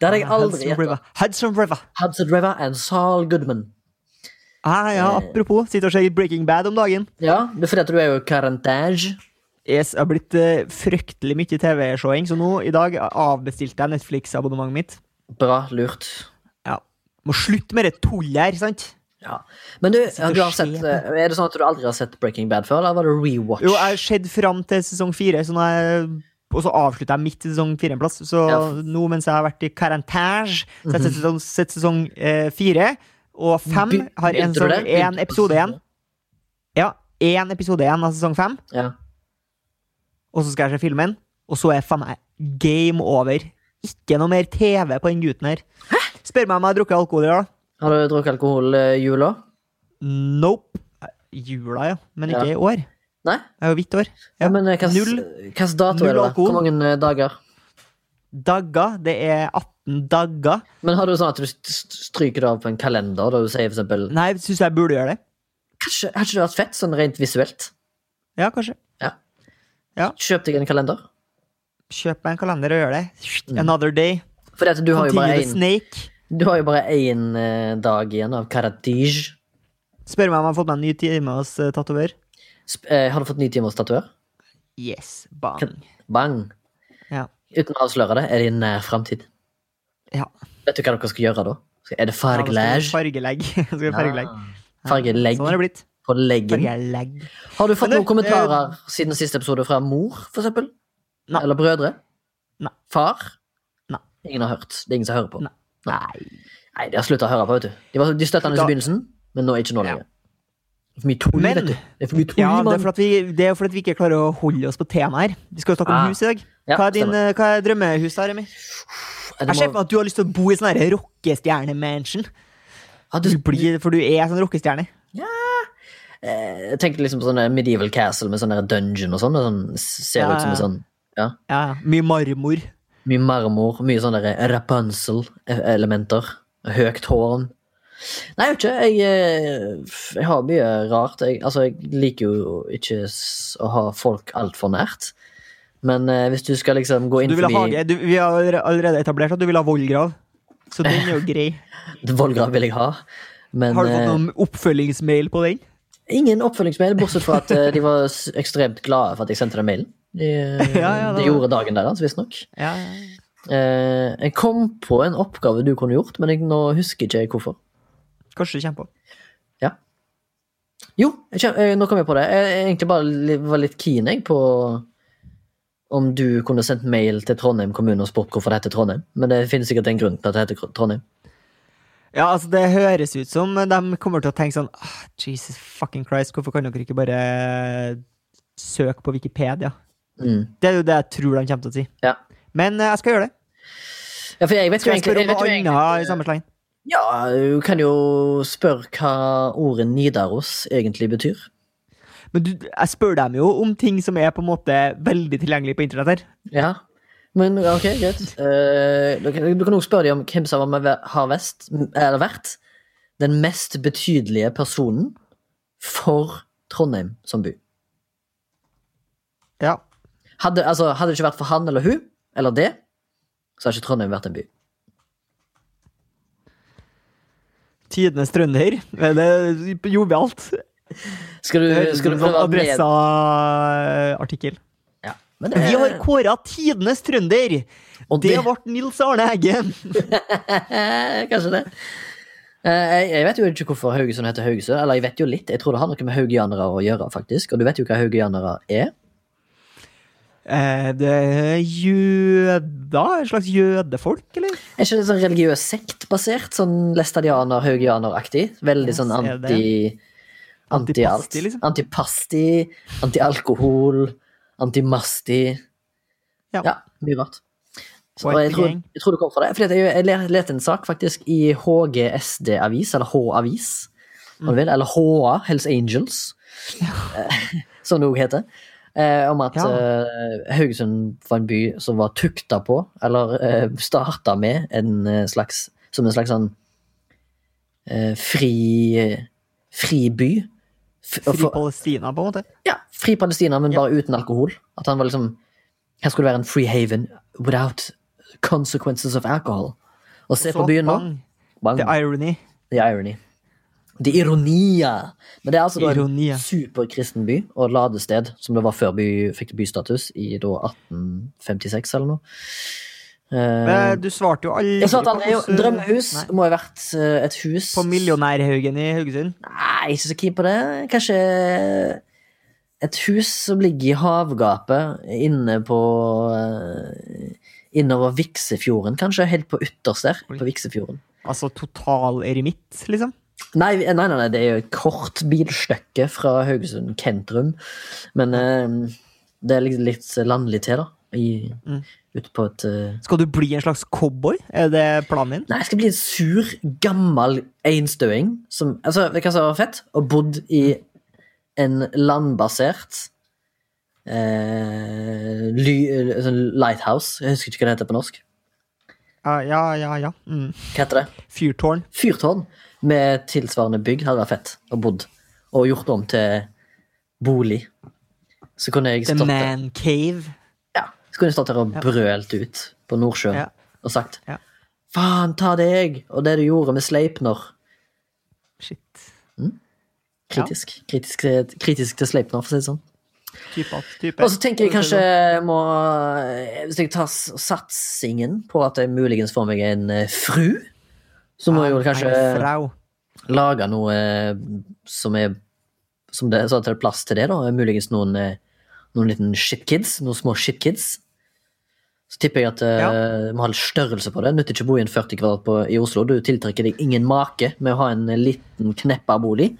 Det hadde jeg aldri Hudson gjetta. Hudson River. Hudson River and Saul Goodman. Ah, ja, apropos, sitter og ser Breaking Bad om dagen. Ja, det er fordi at du er jo karantage. Yes, det har blitt eh, fryktelig mye TV-showing, så nå i dag avbestilte jeg Netflix-abonnementet mitt. Bra, lurt. Ja. Må slutte med det tullet her, sant? Ja. Men du, du har sett, eh, er det sånn at du aldri har sett Breaking Bad før, eller var det rewatch? Jo, jeg har sett fram til sesong fire, så jeg, og så avslutter jeg midt i sesong fire en plass. Så Ja. nå mens jeg har vært i karantage, så har jeg sett sesong, sett sesong eh, fire, og fem har en, sesong, en episode igjen. Ja, én episode igjen av sesong fem, Ja. og så skal jeg se filmen, og så er faen meg game over. Ikke noe mer TV på den gutten her. Spør meg om jeg har drukket alkohol i dag. Har du drukket alkohol eh, jula? Nope. Jula, ja. Men ikke Ja. i år. Nei? Jeg er jo hvitt år. Ja, men eh, Null hvilken dato null er det? da? alkohol. Hvor mange eh, dager? dager. Det er 18 dager. Men har du sånn at du st- stryker det av på en kalender, da du sier for eksempel Nei, syns jeg burde gjøre det. Kanskje, Har ikke det vært fett, sånn rent visuelt? Ja, kanskje. Kjøp deg en kalender. Kjøp meg en kalender og gjør det. Mm. Another day. Fordi at du har jo bare Continue the én snake. Du har jo bare én eh, dag igjen av Karadij. Spør meg om jeg har fått meg en ny time hos uh, tatover. Sp eh, har du fått ny time hos tatover? Yes, bang. Kan- Bang. Ja. Uten å avsløre det, er det i nær framtid. Ja. Vet du hva dere skal gjøre da? Er det fargelegg? Fargelegg. Skal vi fargelegg. Fargelegg Sånn har det blitt. på leggen. Fargelegg. Har du fått du, noen kommentarer siden siste episode fra mor, for eksempel? Nei. Eller brødre? Nei. Far? Nei. Ingen har hørt. Det er ingen som hører på. Nei. Nei. Nei, de har slutta å høre på, vet du. De var de støttende i begynnelsen, men nå ikke nå lenger. Det er for mye tull, vet du. Det er for mye tull, Ja, det er fordi vi, det at vi ikke klarer å holde oss på temaet her. Vi skal jo snakke om Ah. hus i dag. Hva er, din, eh, hva er drømmehus da, Remi? Jeg ser må- for meg at du har lyst til å bo i sånn rockestjerne-mansion. Ja, du- for du er sånn rockestjerne. Ja. Jeg tenkte liksom på sånne medieval castle med sånn der dungeon og sånn. sånn ser Ja, ut som en sånn Ja, ja. Mye marmor. Mye marmor, mye sånne Rapunzel-elementer. Høyt tårn. Nei, jeg vet ikke. Jeg, eh, jeg har mye rart. Jeg, altså, jeg liker jo ikke å ha folk altfor nært. Men eh, hvis du skal liksom gå inn ha forbi. Du, vi har allerede etablert at du vil ha vollgrav. Så den er jo grei. Vollgrav vil jeg ha. Men Har du fått eh, noen oppfølgingsmail på den? ingen oppfølgingsmail, bortsett fra at eh, de var ekstremt glade for at jeg sendte den mailen. De, Ja, ja, de det gjorde dagen deres, visstnok. Ja, ja. Eh, jeg kom på en oppgave du kunne gjort, men jeg, nå husker ikke jeg hvorfor. Kanskje du kommer på. Jo, jeg kjem, eh, nå kom jeg på det. Jeg, jeg egentlig bare var litt keen jeg, på om du kunne sendt mail til Trondheim kommune og spurt hvorfor det heter Trondheim. Men det finnes sikkert en grunn til at det heter Trondheim. Ja, altså Det høres ut som de kommer til å tenke sånn ah, Jesus fucking Christ, hvorfor kan dere ikke bare søke på Wikipedia? Mm. Det er jo det jeg tror de kommer til å si. Ja. Men eh, jeg skal gjøre det. Ja, for jeg vet jo Skal jeg spørre om noe annet i samme slengen? Ja, du kan jo spørre hva ordet Nidaros egentlig betyr. Men du, jeg spør dem jo om ting som er på en måte veldig tilgjengelig på internett her. Ja, men ok, greit. Uh, du kan du også spørre dem om hvem som har har vest, eller vært den mest betydelige personen for Trondheim som by. Hadde, altså, hadde det ikke vært for han eller hun, eller det, så hadde ikke Trondheim vært en by. Tidenes trønder. Er det jovialt? Skal du, skal du prøve å ned... Adressa-artikkel. Ja. er... Vi har kåra tidenes trønder! og Det ble Nils Arne Eggen. Kanskje det. Eh, jeg vet jo ikke hvorfor Haugesund heter Haugesund. Eller jeg vet jo litt. Jeg tror det har noe med haugianere å gjøre, faktisk. Og du vet jo hva haugianere er? Eh, det er jøder? En slags jødefolk, eller? Er ikke det sånn religiøs sektbasert? Sånn læstadianer, haugianer-aktig? Veldig sånn anti... Antipasti, liksom? Antipasti, anti-alkohol, antimasti. Ja. Ja, mye rart. Så jeg, tror, jeg tror det kommer fra det. Fordi jeg, jeg leste en sak faktisk i HGSD-avis, eller H-avis, mm. eller HA, Hells Angels, ja. som det òg heter. Eh, om at Ja. eh, Haugesund var en by som var tukta på, eller eh, starta med, en eh, slags Som en slags sånn eh, fri Fri by. F- Fri Palestina, på en måte. ja, fri Palestina, men Ja. bare uten alkohol. At han var liksom Her skulle det være en free haven without consequences of alcohol. Og se på byen nå. Bang. The irony. The irony. The ironia. Men det er altså da Ironia. en superkristen by og ladested, som det var før by fikk bystatus, i da 1856 eller noe. Eh, Men du svarte jo aldri jeg svarte aldri. jo Drømmehus Nei. må ha vært eh, et hus På Millionærhaugen i Haugesund. Nei, ikke så keen på det. Kanskje et hus som ligger i havgapet inne på eh, Innover Viksefjorden, kanskje. Helt på ytterst der. På Viksefjorden. Altså total eremitt, liksom. Nei, nei, nei, nei, det er jo et kort bilstykke fra Haugesund Kentrum. Men eh, det er litt, litt landlig til, da. I, Mm. Ute på et uh... Skal du bli en slags cowboy? Er det planen din? Nei, jeg skal bli en sur, gammel einstøing som Altså, vet du hva som var fett? Å bodd i en landbasert eh, ly, eh, sånn lighthouse. Jeg husker ikke hva det heter på norsk. Ja, ja, ja. ja. Mm. Hva heter det? Fyrtårn. Fyrtårn med tilsvarende bygg hadde vært fett å bodd. Og gjort om til bolig. Så kunne jeg The man der, Cave. ja, så kunne jeg stått der og Ja. brølt ut på Nordsjøen Ja. og sagt Ja. Faen, ta deg og det du gjorde med Sleipner. Shit. Kritisk. Kritisk, kritisk til Sleipner, for å si det sånn. Type. Type. Og så tenker jeg kanskje må Hvis jeg tar satsingen på at jeg muligens får meg en eh, fru, så må jeg jo kanskje lage noe eh, som er som det, Så at det er plass til det, da. Muligens noen, eh, noen liten shitkids. Noen små shitkids. Så tipper jeg at eh, Ja. må ha litt størrelse på det. Nytter ikke å bo i en 40 kvadrat på, i Oslo. Du tiltrekker deg ingen make med å ha en liten, kneppa bolig.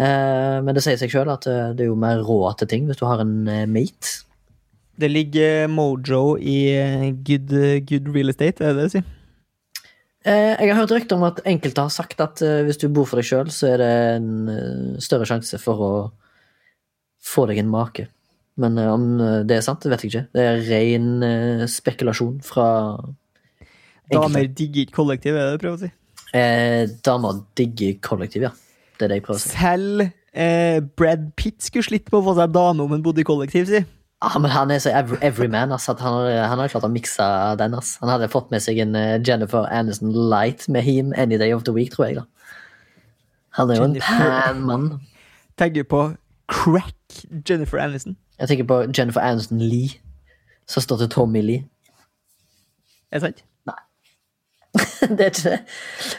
Eh, men det sier seg sjøl at eh, det er jo mer råd til ting hvis du har en eh, mate. Det ligger mojo i good, good real estate, er det det du sier? Jeg har hørt rykter om at enkelte har sagt at hvis du bor for deg sjøl, så er det en større sjanse for å få deg en make. Men om det er sant, det vet jeg ikke. Det er ren spekulasjon fra Damer enkelte. digger ikke kollektiv, er det du prøver å si? Eh, damer digger kollektiv, ja. Det er det jeg prøver å si. Selv eh, Brad Pitt skulle slitt med å få seg dame om han bodde i kollektiv, si. Ah, men han er så every, everyman. at han, han hadde klart å mikse den. ass. Han hadde fått med seg en eh, Jennifer Aniston Light med him any day of the week, tror jeg. da. Han er jo en Jennifer- pan mann. Tenker på crack Jennifer Aniston. Jeg tenker på Jennifer Aniston Lee. Søster til Tommy Lee. Er det sant? det er ikke det.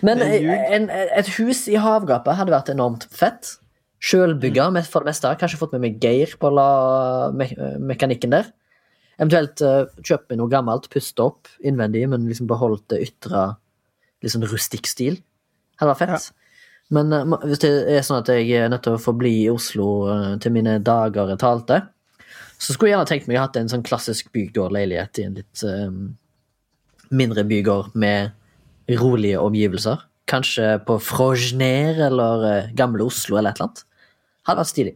Men Det en, et hus i havgapet hadde vært enormt fett. Sjølbygga Mm. for det meste. Kanskje fått med meg Geir på la, me, mekanikken der. Eventuelt uh, kjøp meg noe gammelt, puste opp innvendig, men liksom beholdt det ytre litt sånn rustikk stil. Hadde vært fett. Men uh, hvis det er sånn at jeg er nødt til å få bli i Oslo uh, til mine dager er talte, så skulle jeg gjerne tenkt meg å ha hatt en sånn klassisk bygårdleilighet i en litt mindre bygård med rolige omgivelser. Kanskje på Frogner eller uh, Gamle Oslo eller et eller annet. Hadde vært stilig.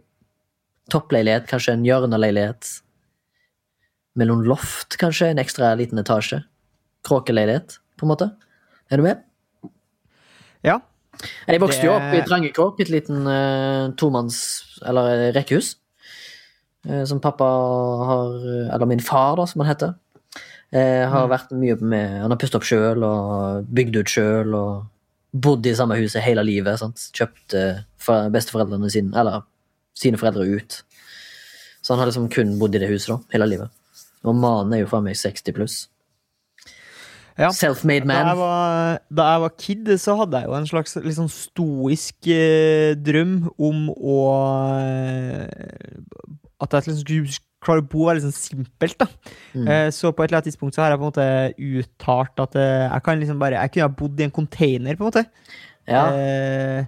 Toppleilighet, kanskje en hjørneleilighet. Med noen loft, kanskje. En ekstra liten etasje. Kråkeleilighet, på en måte. Er du med? Ja. Jeg vokste Det- jo opp i Drangekråk, et liten uh, tomanns- eller rekkehus. Uh, som pappa har Eller min far, da, som han heter. Eh, har vært mye med Han har pustet opp sjøl og bygd ut sjøl og bodd i samme huset hele livet. Sant? Kjøpt eh, besteforeldrene sine, eller sine foreldre ut. Så han har liksom kun bodd i det huset da, hele livet. Og mannen er jo faen meg 60 pluss. Ja. Self-made Da jeg, man. var, da jeg var kid, så hadde jeg jo en slags sånn stoisk eh, drøm om å eh, At jeg liksom skulle klare å bo veldig sånn simpelt. da. Mm. Eh, så på et eller annet tidspunkt så har jeg på en måte uttalt at eh, jeg kan liksom bare Jeg kunne ha bodd i en container, på en måte. Ja. Eh,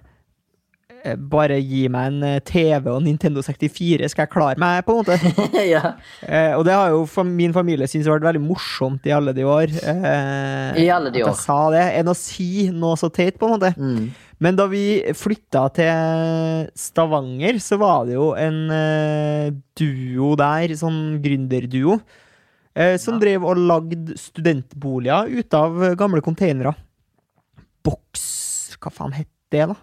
eh, bare gi meg en TV og Nintendo 64, skal jeg klare meg, på en måte. ja. Eh, og det har jo for min familie syntes har vært veldig morsomt i alle de år. Eh, I alle de at år. jeg sa det, enn å si noe så teit, på en måte. Mm. Men da vi flytta til Stavanger, så var det jo en eh, duo der, sånn gründerduo, eh, som drev og lagde studentboliger ut av gamle containere. Boks Hva faen het det, da?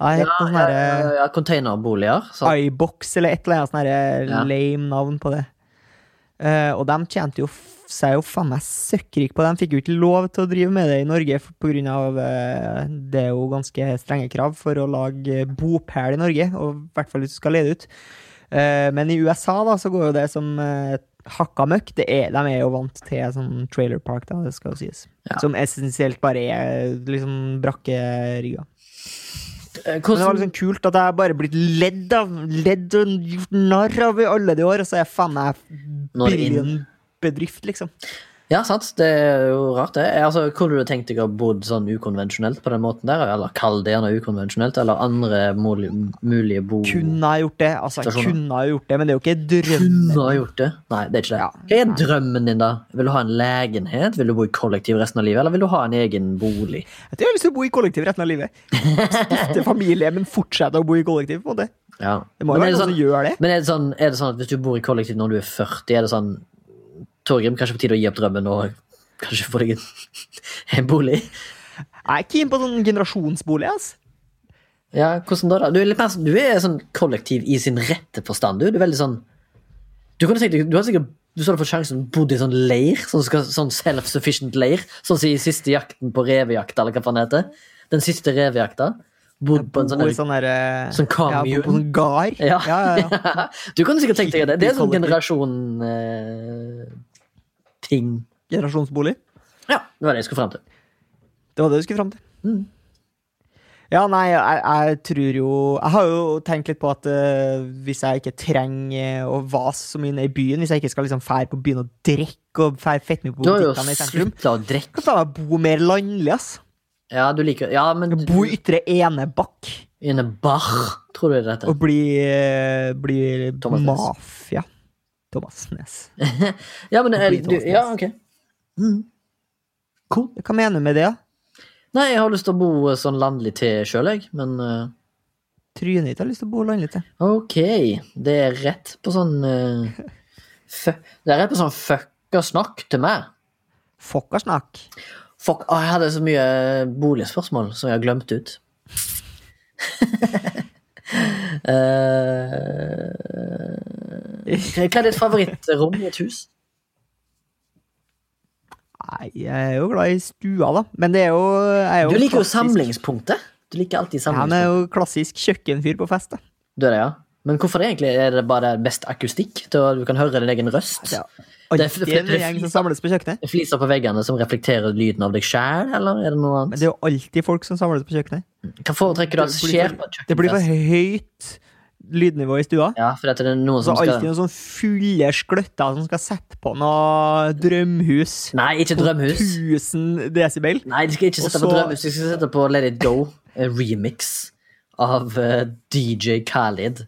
Noe sånn ja, ja, ja, containerboliger. Så. iBox eller et eller annet sånn Ja. lame navn på det. Eh, og de tjente jo seg jo faen meg søkkrik på det. De fikk jo ikke lov til å drive med det i Norge pga. på grunn av eh, Det er jo ganske strenge krav for å lage bopæl i Norge, og i hvert fall hvis du skal lede ut. Eh, men i USA da, så går jo det som eh, hakka møkk. De er jo vant til sånn trailer park, da, det skal jo sies. Ja. Som essensielt bare er liksom brakkerigger. Hvordan... Men det var liksom kult at jeg bare blitt ledd av Ledd og gjort narr av i alle de år, og så er jeg faen meg billion-bedrift, liksom. ja, sant. Det er jo rart, det. Altså, Kunne du tenkt deg å bodd sånn ukonvensjonelt på den måten der? Eller kall det gjerne ukonvensjonelt, eller andre mulige, mulige bo... Kunne ha gjort det. Altså, kunne ha gjort det, men det er jo ikke drømmen. Kunne ha gjort det? Nei, det er ikke det. Ja. Hva er drømmen din, da? Vil du ha en legenhet? Vil du bo i kollektiv resten av livet, eller vil du ha en egen bolig? Jeg tror jeg har lyst til å bo i kollektiv resten av livet. Stifte familie, men fortsette å bo i kollektiv. på en måte. Ja. Det må jo Men være det noen sånn, som gjør det. men er det, sånn, er det sånn at hvis du bor i kollektiv når du er 40, er det sånn Torgrim, kanskje på tide å gi opp drømmen og kanskje få deg en, en bolig? Jeg er keen på sånn generasjonsbolig. ass. Ja, hvordan da? da? Du er, litt mer, sånn- du er sånn kollektiv i sin rette forstand, du. Du er veldig sånn Du kunne tenkt deg, du har sikkert du så hadde fått sjansen bodd i sånn leir, sånn, sånn self-sufficient leir. Sånn som i siste jakten på revejakta, eller hva faen det heter. Den siste revejakta. Bodd på en sånn, sånn der, sånn ja, commune. på sånn gard. Ja. ja, ja. Du kunne sikkert tenkt deg det. Det er sånn generasjon eh, ting. Generasjonsbolig. Ja, det var det jeg skulle frem til. Det var det du skulle fram til. Mm. Ja, nei, jeg, jeg tror jo Jeg har jo tenkt litt på at uh, hvis jeg ikke trenger å vase så mye ned i byen, hvis jeg ikke skal liksom fære på byen og drikke og fære fett mye på Du har jo butikkene i sentrum, slutta å drikke. kan faen meg bo mer landlig, ass. Ja, du liker Ja, men du- Bo i ytre Enebakk Inne tror du det heter. og bli, uh, bli mafia. Thomas Nes. Ja, men Og eh, du, Ja, ok. Mm. Cool. Hva mener du med det? Nei, jeg har lyst til å bo sånn landlig til sjøl, jeg, men uh... Trynet ditt har lyst til å bo landlig til. ok. Det er rett på sånn uh, Det er rett på sånn fucka snakk til meg. Fucka snakk. Fuck, å, jeg hadde så mye boligspørsmål som jeg har glemt ut. Eh, hva er ditt favorittrom i et hus? Nei, jeg er jo glad i stua, da. Men det er jo, er jo Du liker jo samlingspunktet. Du liker alltid Ja, Han er jo klassisk kjøkkenfyr på fest, da. Du er det, ja. Men hvorfor egentlig? Er det bare best akustikk? Til at du kan høre din egen røst? Ja. Det er- det er- en gjeng som samles på kjøkkenet. Fliser på veggene som reflekterer lyden av deg sjæl, eller er det noe annet? Men det er jo alltid folk som samles på kjøkkenet. Hva foretrekker du at skjer på kjøkkenet? Det blir for høyt. lydnivå i stua. Ja, for det er noen Så som alltid skal noen sånn fulle skløtter som skal sette på noe drømhus. Nei, ikke drømhus. På 1000 desibel. Nei, de skal ikke sette sette på drømhus, de skal sette på Let It Go, en remix av eh, DJ Khalid.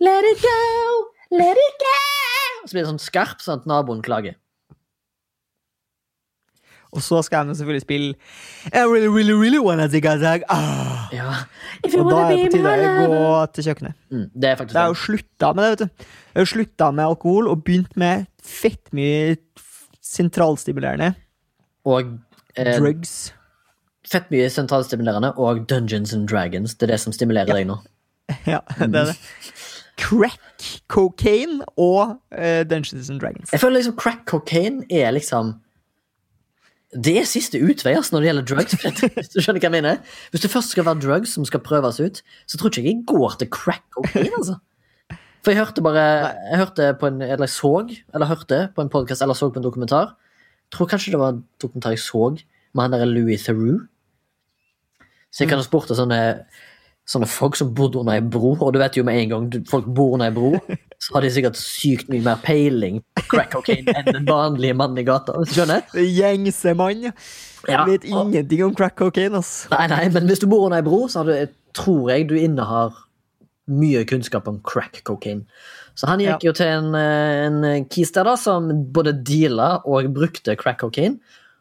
Let it go, let it go! Så blir det sånn skarp, sånn at naboen klager. Og så skal han selvfølgelig spille I really, really, really wanna dag. Ah. Ja, If you Og da er det på tide å gå til kjøkkenet. mm, det er faktisk Det er jo det. slutta med det, vet du. Jeg har slutta med alkohol og begynt med fett mye sentralstimulerende. Og eh, Drugs. fett mye sentralstimulerende og Dungeons and Dragons. Det er det som stimulerer deg nå. Ja, det er det. Crack, cocaine og uh, Dungeons and Dragons. Jeg føler liksom crack cocaine er liksom Det er siste utvei når det gjelder drugs. Hvis du skjønner hva jeg mener Hvis det først skal være drugs som skal prøves ut, så tror ikke jeg jeg går til crack cocaine. altså. For jeg hørte bare Jeg hørte på en Eller jeg så, eller hørte på en podcast eller så på en dokumentar. Jeg tror kanskje det var en dokumentar jeg så med han der Louis Theroux. Så jeg kan ha spurt sånne Sånne folk som bodde under ei bro, og du vet jo med en gang folk bor under ei bro, så har de sikkert sykt mye mer peiling på crack cocaine enn den vanlige mannen i gata. Skjønner? Er Gjengse mann. ja. Ja, Vet og- ingenting om crack cocaine, ass. Nei, nei, men hvis du bor under ei bro, så du, tror jeg du innehar mye kunnskap om crack cocaine. Så han gikk jo til en, eh, en kis der da, som både deala og brukte crack cocaine.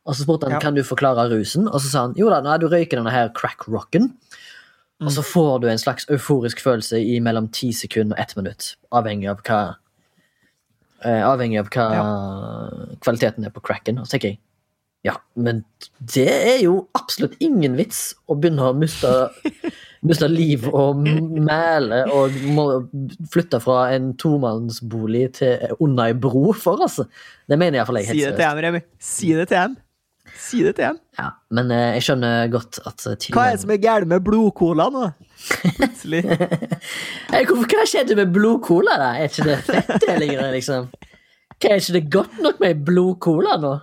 Og så spurte han Ja. kan du forklare rusen, og så sa han jo da, nei, du røyker denne her crack-rocken. Og Mm. så får du en slags euforisk følelse i mellom ti sekunder og ett minutt, avhengig av hva eh, Avhengig av hva kvaliteten er på cracken. Og så tenker jeg ja, men det er jo absolutt ingen vits å begynne å miste, miste liv og mæle og må flytte fra en tomannsbolig til under ei bro for, altså. Det mener iallfall jeg Si helt det til ham, Remi. Si det til dem. Si det til ham. Ja, men eh, jeg skjønner godt at eh, til Hva er det som er galt med blodcola nå? Plutselig. Hey, hvorfor, Hva skjedde med blodcola? da? Er ikke det fett det lenger, liksom? Hva Er ikke det godt nok med blodcola nå?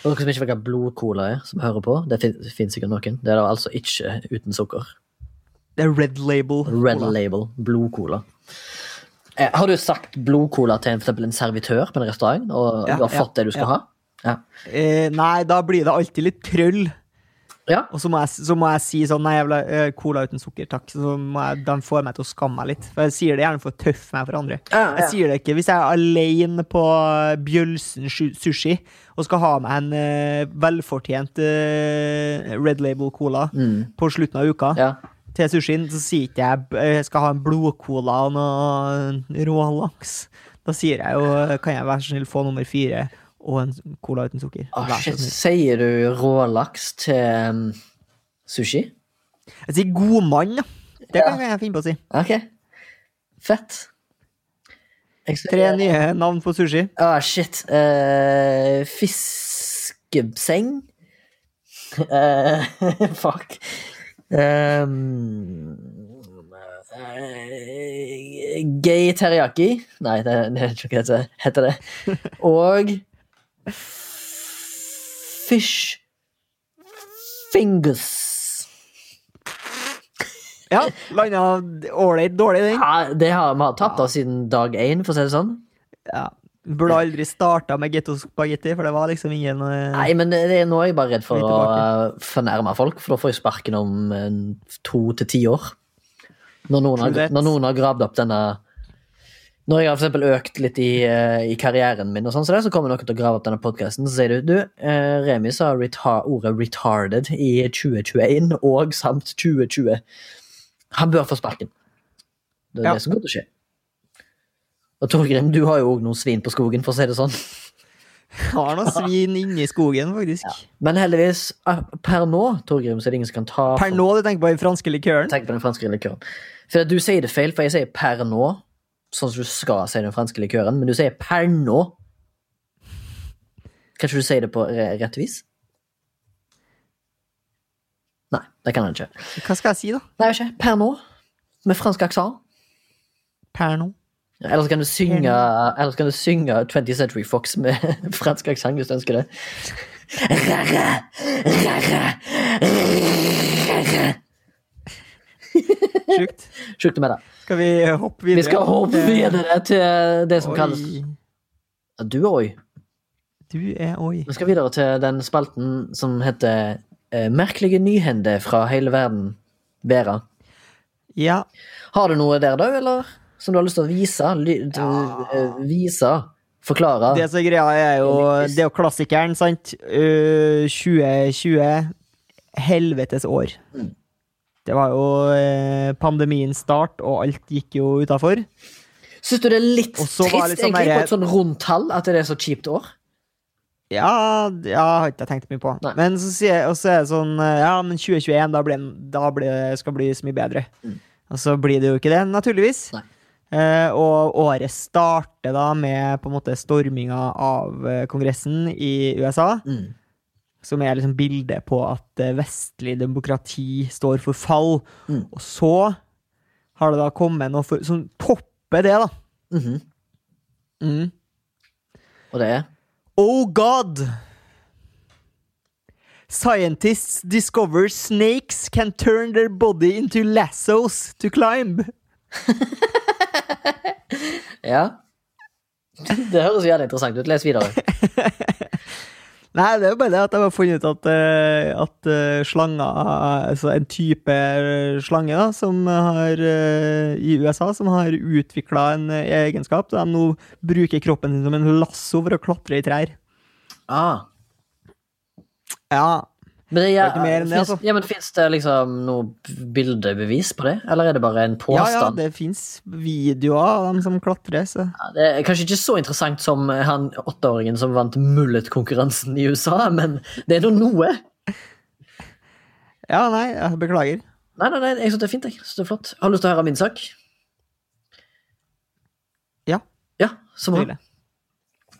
For dere som ikke vet hva blodcola er, som hører på, det fins sikkert noen. Det er da altså ikke uten sukker. Det er red label. Red cola. label. Blodcola. Eh, har du sagt blodcola til en, for en servitør på en restaurant, og Ja, du har ja, fått det du skal ja. ha? Ja. Eh, nei, da blir det alltid litt trøll. ja. Og så må, jeg, så må jeg si sånn Nei, jeg vil ha eh, cola uten sukker, takk. Så må jeg, de får meg til å skamme meg litt. For jeg sier det gjerne for å tøffe meg for andre. Ja, Jeg sier det ikke hvis jeg er alene på Bjølsen sushi og skal ha meg en uh, velfortjent uh, Red Label Cola Mm. på slutten av uka ja. til sushien, så sier ikke jeg eh, jeg skal ha en blodcola og noe rålaks. Da sier jeg jo kan jeg være så snill få nummer fire og en cola uten sukker. Oh, shit. Sier du rålaks til um, sushi? Jeg sier godmann, da. Det kan jeg finne på å si. Ok. Fett. Ser- Tre nye navn på sushi. Ah, shit. Uh, fiskebseng. Uh, fuck. Um, uh, gay teriyaki? Nei, det, det er ikke hva det heter. det. Og fish fingers. Ja, landa ålreit dårlig, den. Ja, det har vi tatt da av siden dag én, for å si det sånn. Ja. Burde aldri starta med gettospagetti, for det var liksom ingen eh, Nei, men det, det, nå er jeg bare redd for å uh, fornærme folk, for da får jeg sparken om eh, to til ti år. Når noen, har, når noen har gravd opp denne Når jeg har for eksempel økt litt i, eh, i karrieren min, og sånn, så, der, så kommer noen til å grave opp denne podkasten. Så sier du du, uh, Remi sa retar ordet 'retarded' i 2021 og samt 2020. Han bør få sparken. Det er Ja. det som kommer til å skje. Og Torgrim, du har jo òg noen svin på skogen, for å si det sånn. Jeg Har noen svin inni skogen, faktisk. Men heldigvis, eh, per nå, Torgrim, så er det ingen som kan ta Per nå du tenker på den franske likøren. Tenk på den franske likøren. For du sier det feil, for jeg sier per nå, sånn som du skal si den franske likøren, men du sier perno. Kan ikke du si det på re- rett vis? Nei, det kan han ikke. Hva skal jeg si, da? Nei, ikke. Perno. med fransk aksent. Perno. Ellers Eller kan du synge Eller så kan du synge 20th Century Fox med fransk aksent hvis du ønsker det. Sjukt. Sjukt med det. Skal vi hoppe videre? Vi skal hoppe videre til det som Oi. kalles Ja, Du er oi. Du er oi. Vi skal videre til den spalten som heter eh, Merkelige nyhender fra hele verden. Vera. Ja. Har du noe der, da, eller? Som du har lyst til å vise? Til, eh, vise? Forklare? Det som er greia, er jo Det er jo klassikeren, sant? Uh, 2020. Helvetes år. Mm. Det var jo uh, pandemiens start, og alt gikk jo utafor. Syns du det er litt trist, sånn egentlig, på et sånn rundt tall, at det er så kjipt år? Ja, det har ikke jeg tenkt mye på. Nei. Men så, sier, og så er det sånn uh, Ja, men 2021, da, ble, da ble, skal bli så mye bedre. Mm. Og så blir det jo ikke det, naturligvis. Nei. Eh, og året starter da med på en måte storminga av eh, Kongressen i USA. Mm. Som er liksom bildet på at eh, vestlig demokrati står for fall. Mm. Og så har det da kommet noe for, som topper det, da. Mhm. Mm. Og det er Oh God! Scientists discover snakes can turn their body into lassos to climb. Ja. Det høres jævlig interessant ut. Les videre. Nei, det er jo bare det at jeg har funnet ut at, eh, at eh, slanger Altså en type eh, slange da, som har i USA som har utvikla en egenskap. Der de nå bruker kroppen sin som en lasso for å klatre i trær. Ah. Ja. Men det, ja, det, mer enn det, finnes, altså. ja, men Fins det liksom noe bildebevis på det, eller er det bare en påstand? ja, det fins videoer av dem som klatrer, så Ja, Det er kanskje ikke så interessant som han åtteåringen som vant mullet-konkurransen i USA, men det er nå noe. Ja, nei, jeg beklager. Nei, nei, nei, jeg syns det er fint. Jeg synes det er flott. Har du lyst til å høre min sak? Ja. Ja, så bra. Vil jeg.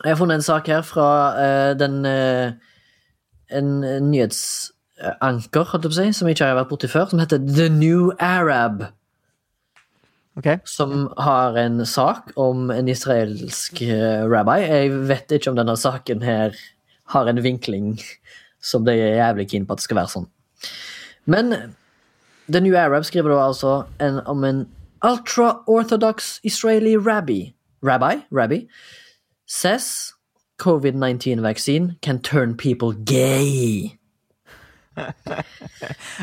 Har funnet en sak her fra uh, den eh, En nyhetsanker, holdt jeg på å si, som jeg ikke har vært borti før, som heter The New Arab. Okay. Som har en sak om en israelsk eh, rabbi. Jeg vet ikke om denne saken her har en vinkling som de er jævlig keen på at det skal være sånn. Men The New Arab skriver da altså en, om en ultra-orthodox Israeli rabbi. Rabbi? Rabbi? Says COVID-19 vaccine can turn people gay.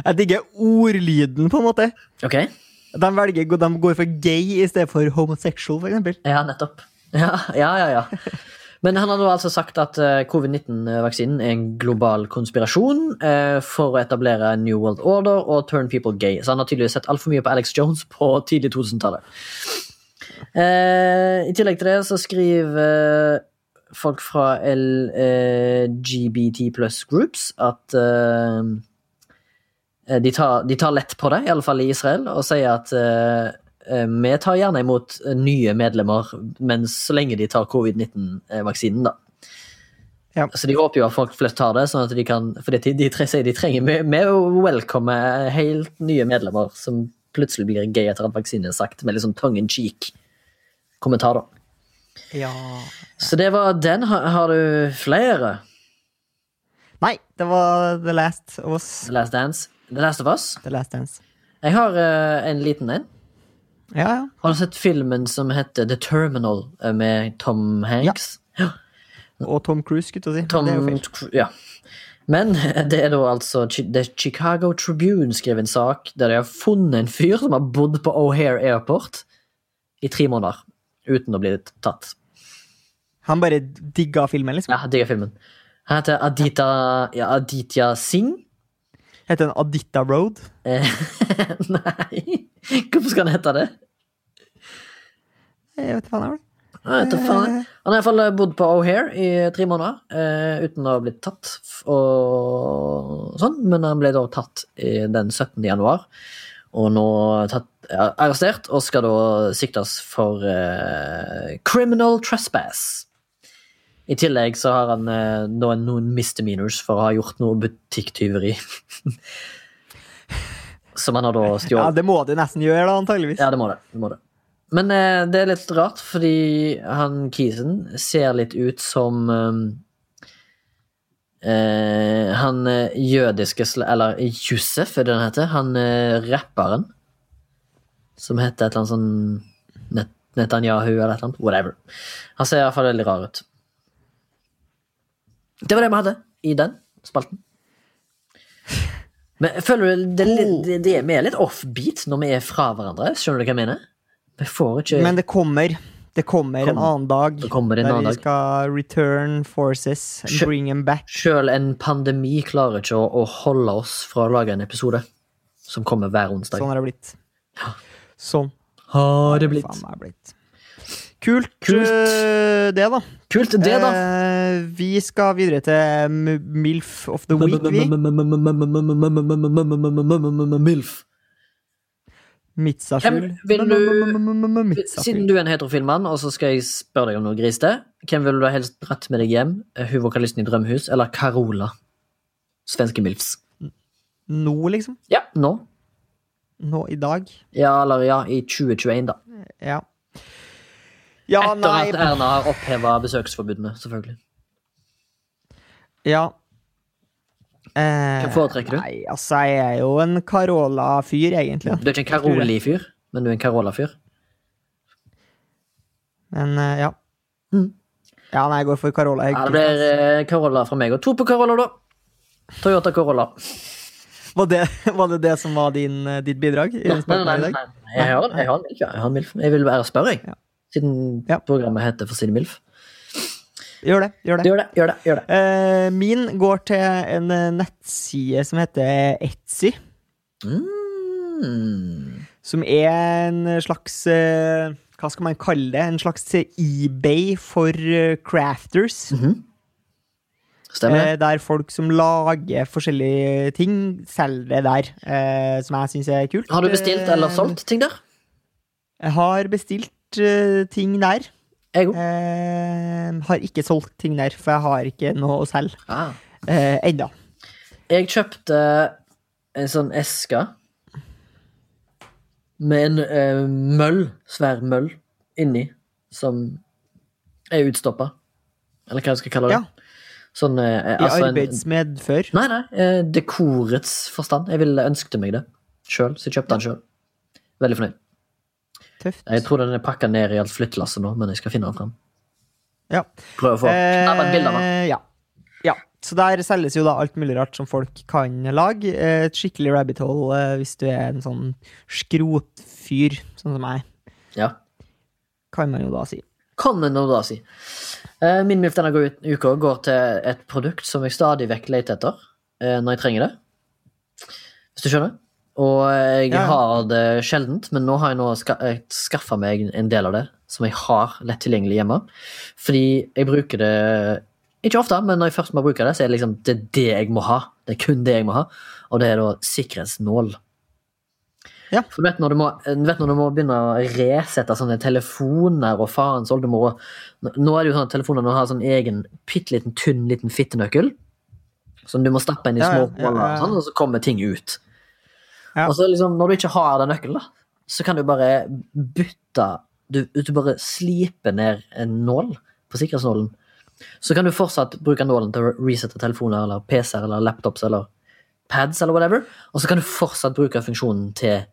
Jeg digger ordlyden, på en måte. Ok? De, velger, de går for gay i stedet for homosexual, eksempel. Ja, nettopp. Ja, ja, ja. ja. Men han har nå altså sagt at eh, covid-19-vaksinen er en global konspirasjon eh, for å etablere New World Order og turn people gay. Så han har tydeligvis sett altfor mye på Alex Jones på tidlig 2000-tallet. Eh, I tillegg til det så skriver folk fra LGBT pluss groups at eh, de, tar, de tar lett på det, i alle fall i Israel, og sier at eh, eh, vi tar gjerne imot nye medlemmer, men så lenge de tar covid-19-vaksinen, da. Ja. Så de håper jo at folk flest tar det, sånn at de kan For de, de sier de trenger Vi vi welcome helt nye medlemmer som plutselig blir gay etter at vaksinen er sagt, med litt sånn tongue in cheek kommentar, da. Ja Så det var den. Har, du flere? Nei, det var The Last of Us. The Last Dance? The Last of Us? The Last Dance. Jeg har uh, en liten en. Ja, ja. Har du sett filmen som heter The Terminal eh, med Tom Hanks? Og Tom Cruise, skulle jeg si. Tom, Det er jo feil. ja. Men det er da altså The Chicago Tribune skrev en sak der de har funnet en fyr som har bodd på O'Hare Airport i tre måneder uten å bli tatt. Han bare digga filmen, liksom. Ja, digger filmen. Han heter Adita, ja, Aditya Singh. Heter den Adita Road? Eh, Nei, hvorfor skal han hete det? Jeg vet ikke hva han er. Han har i hvert fall bodd på O'Hare i tre måneder eh, uten å ha blitt tatt og sånn, men han ble da tatt den 17. januar. Og nå tatt, arrestert og skal da siktes for uh, criminal trespass. I tillegg så har han uh, noen, noen misdemeanors for å ha gjort noe butikktyveri. Som han har da stjålet. Ja, det må du nesten gjøre, da, antageligvis. Ja, det må det. det, må det. Men uh, det er litt rart, fordi han Kisen ser litt ut som um, uh, Han eh, jødiske Eller Josef, er det han heter? Han eh, rapperen. Som heter et eller annet sånn Net Netanyahu eller et eller annet. Whatever. Han ser iallfall veldig rar ut. Det var det vi hadde i den spalten. Men føler du det, er det, det, vi er litt offbeat når vi er fra hverandre? Skjønner du hva jeg mener? Vi får ikke Men det kommer. Det kommer en annen dag Det kommer en der vi skal return forces and bring them back. Sjøl en pandemi klarer ikke å, å holde oss fra å lage en episode som kommer hver onsdag. Sånn har det blitt. Sånn har det faen blitt. Kult, Kult. øh, det, da. Kult, det, da. Eh, vi skal videre til M- MILF of the week, vi. Milf. Midtsafjul. Siden du er en heterofil mann, og så skal jeg spørre deg om noe grisete, hvem ville du helst dratt med deg hjem? Hun vokalisten i Drømhus eller Carola? Svenske Milfs. Nå, liksom. Ja, nå. Nå i dag. Ja, eller ja, i 2021, da. Ja. Ja, Etter nei at Erna har oppheva besøksforbudene, selvfølgelig. Ja. Eh, Hvem foretrekker du? Nei, altså, jeg er jo en Carola-fyr, egentlig. Du er ikke en Caroli-fyr, men du er en Carola-fyr. Men eh, ja. Mm. Ja, nei, jeg går for Carola. Jeg, Ja, det blir eh, Carola fra meg, og to på Carola, da. Toyota Corolla. Var, det, var det det som var din, eh, ditt bidrag? i Nei, nei, nei, nei. Jeg har, jeg har en milf, ja. Jeg, har milf. jeg vil være spørre, jeg. Ja. Siden Ja. programmet heter For sin milf. Gjør det. gjør det. Gjør det, gjør det. gjør det. Uh, min går til en eh, nettside som heter Etsy. Mm. Som er en slags uh, Hva skal man kalle det? En slags eBay for uh, crafters. Stemmer? Eh, der folk som lager forskjellige ting, selger det der. Eh, som jeg syns er kult. Har du bestilt eller Eh, solgt ting der? Jeg har bestilt uh, ting der. Jeg òg. Eh, har ikke solgt ting der, for jeg har ikke noe å selge Ah. eh, ennå. Jeg kjøpte en sånn eske med en eh, møll, svær møll, inni, som er utstoppa. Eller hva jeg skal kalle det. Ja. Sånn eh, I arbeidsmed en- arbeidsmedfør. Nei, nei. eh, Dekorets forstand. Jeg ville ønsket meg det sjøl, så jeg kjøpte den sjøl. Veldig fornøyd. Tøft. Jeg tror den er pakka ned i alt flyttelasset nå, men jeg skal finne den frem. Ja. Prøve å få eh, bilder. Eh, ja. ja. Så der selges jo da alt mulig rart som folk kan lage. Eh, Et skikkelig rabbit hole eh, hvis du er en sånn skrotfyr, sånn som meg, Ja. kan man jo da si. Kan man jo da si. Eh, Min MILF denne uka går til et produkt som jeg stadig vekk leter etter eh, når jeg trenger det. Hvis du skjønner? Og jeg Ja, ja. har det sjeldent, men nå har jeg nå ska skaffa meg en del av det som jeg har lett tilgjengelig hjemme. Fordi jeg bruker det ikke ofte, men når jeg først må bruke det, så er det liksom det er det jeg må ha. Det er kun det jeg må ha, og det er da sikkerhetsnål. Ja. For du vet når du må, du vet når du må begynne å resette sånne telefoner og farens oldemor Nå er det jo sånn at telefonene har sånn egen bitte liten, tynn liten fittenøkkel. Som du må stappe inn i små ja, ja, og sånn, og så kommer ting ut. Ja. Og så liksom, når du ikke har den nøkkelen, da, så kan du bare bytte Du, du bare sliper ned en nål på sikkerhetsnålen. Så kan du fortsatt bruke nålen til å resette telefoner eller PC-er eller laptops eller pads eller whatever. Og så kan du fortsatt bruke funksjonen til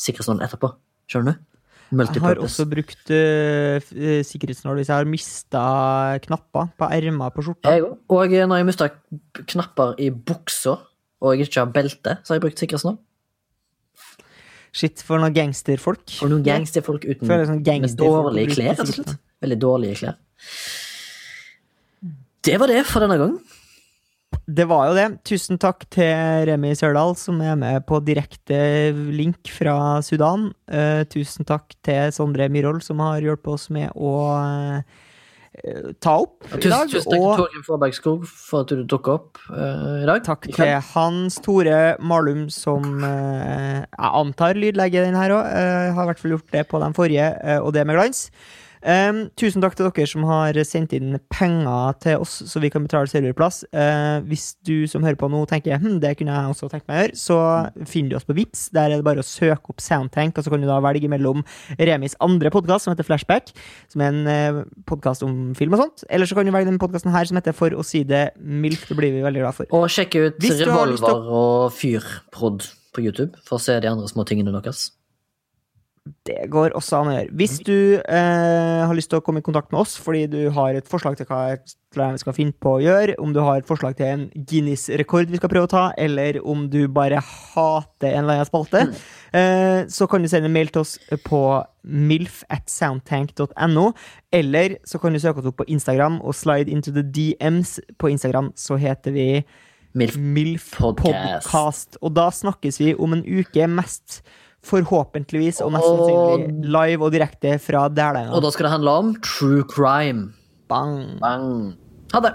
sikkerhetsnålen etterpå. Skjønner du? Jeg har også brukt uh, eh, sikkerhetsnål hvis jeg har mista knapper på ermer på skjorta. Og når jeg mista knapper i buksa, og jeg ikke har belte, så har jeg brukt sikkerhetsnål. Shit, for noen gangsterfolk. For noen gangsterfolk uten sånn med dårlige klær, rett og slett. Veldig dårlige klær. Det var det for denne gang. Det var jo det. Tusen takk til Remi Sørdal, som er med på direkte link fra Sudan. Uh, tusen takk til Sondre Myhrvold, som har hjulpet oss med å uh, ta opp i Tusen, dag. tusen takk til Torgrim Forberg Skog for at du dukka opp uh, i dag. takk I til Hans Tore Malum, som jeg antar lydlegger den her òg. har i hvert fall gjort det på den forrige, og det med glans. Um, tusen takk til dere som har sendt inn penger til oss, så vi kan betale serverplass. Uh, hvis du som hører på nå tenker hm, det kunne jeg også tenkt meg å gjøre, så finner du oss på Vips. Der er det bare å søke opp Soundtank, og så kan du da velge mellom Remis andre podkast, som heter Flashback, som er en uh, podkast om film og sånt. Eller så kan du velge denne podkasten her, som heter For å si det mildt. Det blir vi veldig glad for. Og sjekke ut Revolver og Fyrprod på YouTube for å se de andre små tingene deres. Det går også an å gjøre. Hvis du eh, har lyst til å komme i kontakt med oss fordi du har et forslag til hva vi skal finne på å gjøre, om du har et forslag til en Guinness-rekord vi skal prøve å ta, eller om du bare hater en eller annen spalte, mm. eh, så kan du sende en mail til oss på milf at soundtank.no, eller så kan du søke oss opp på Instagram og slide into the DMs. På Instagram så heter vi Milf, Milf Podcast. Og da snakkes vi om en uke mest Forhåpentligvis og mest sannsynlig live og direkte fra Dælenga. Og da skal det handle om true crime. Bang. Bang. Ha det.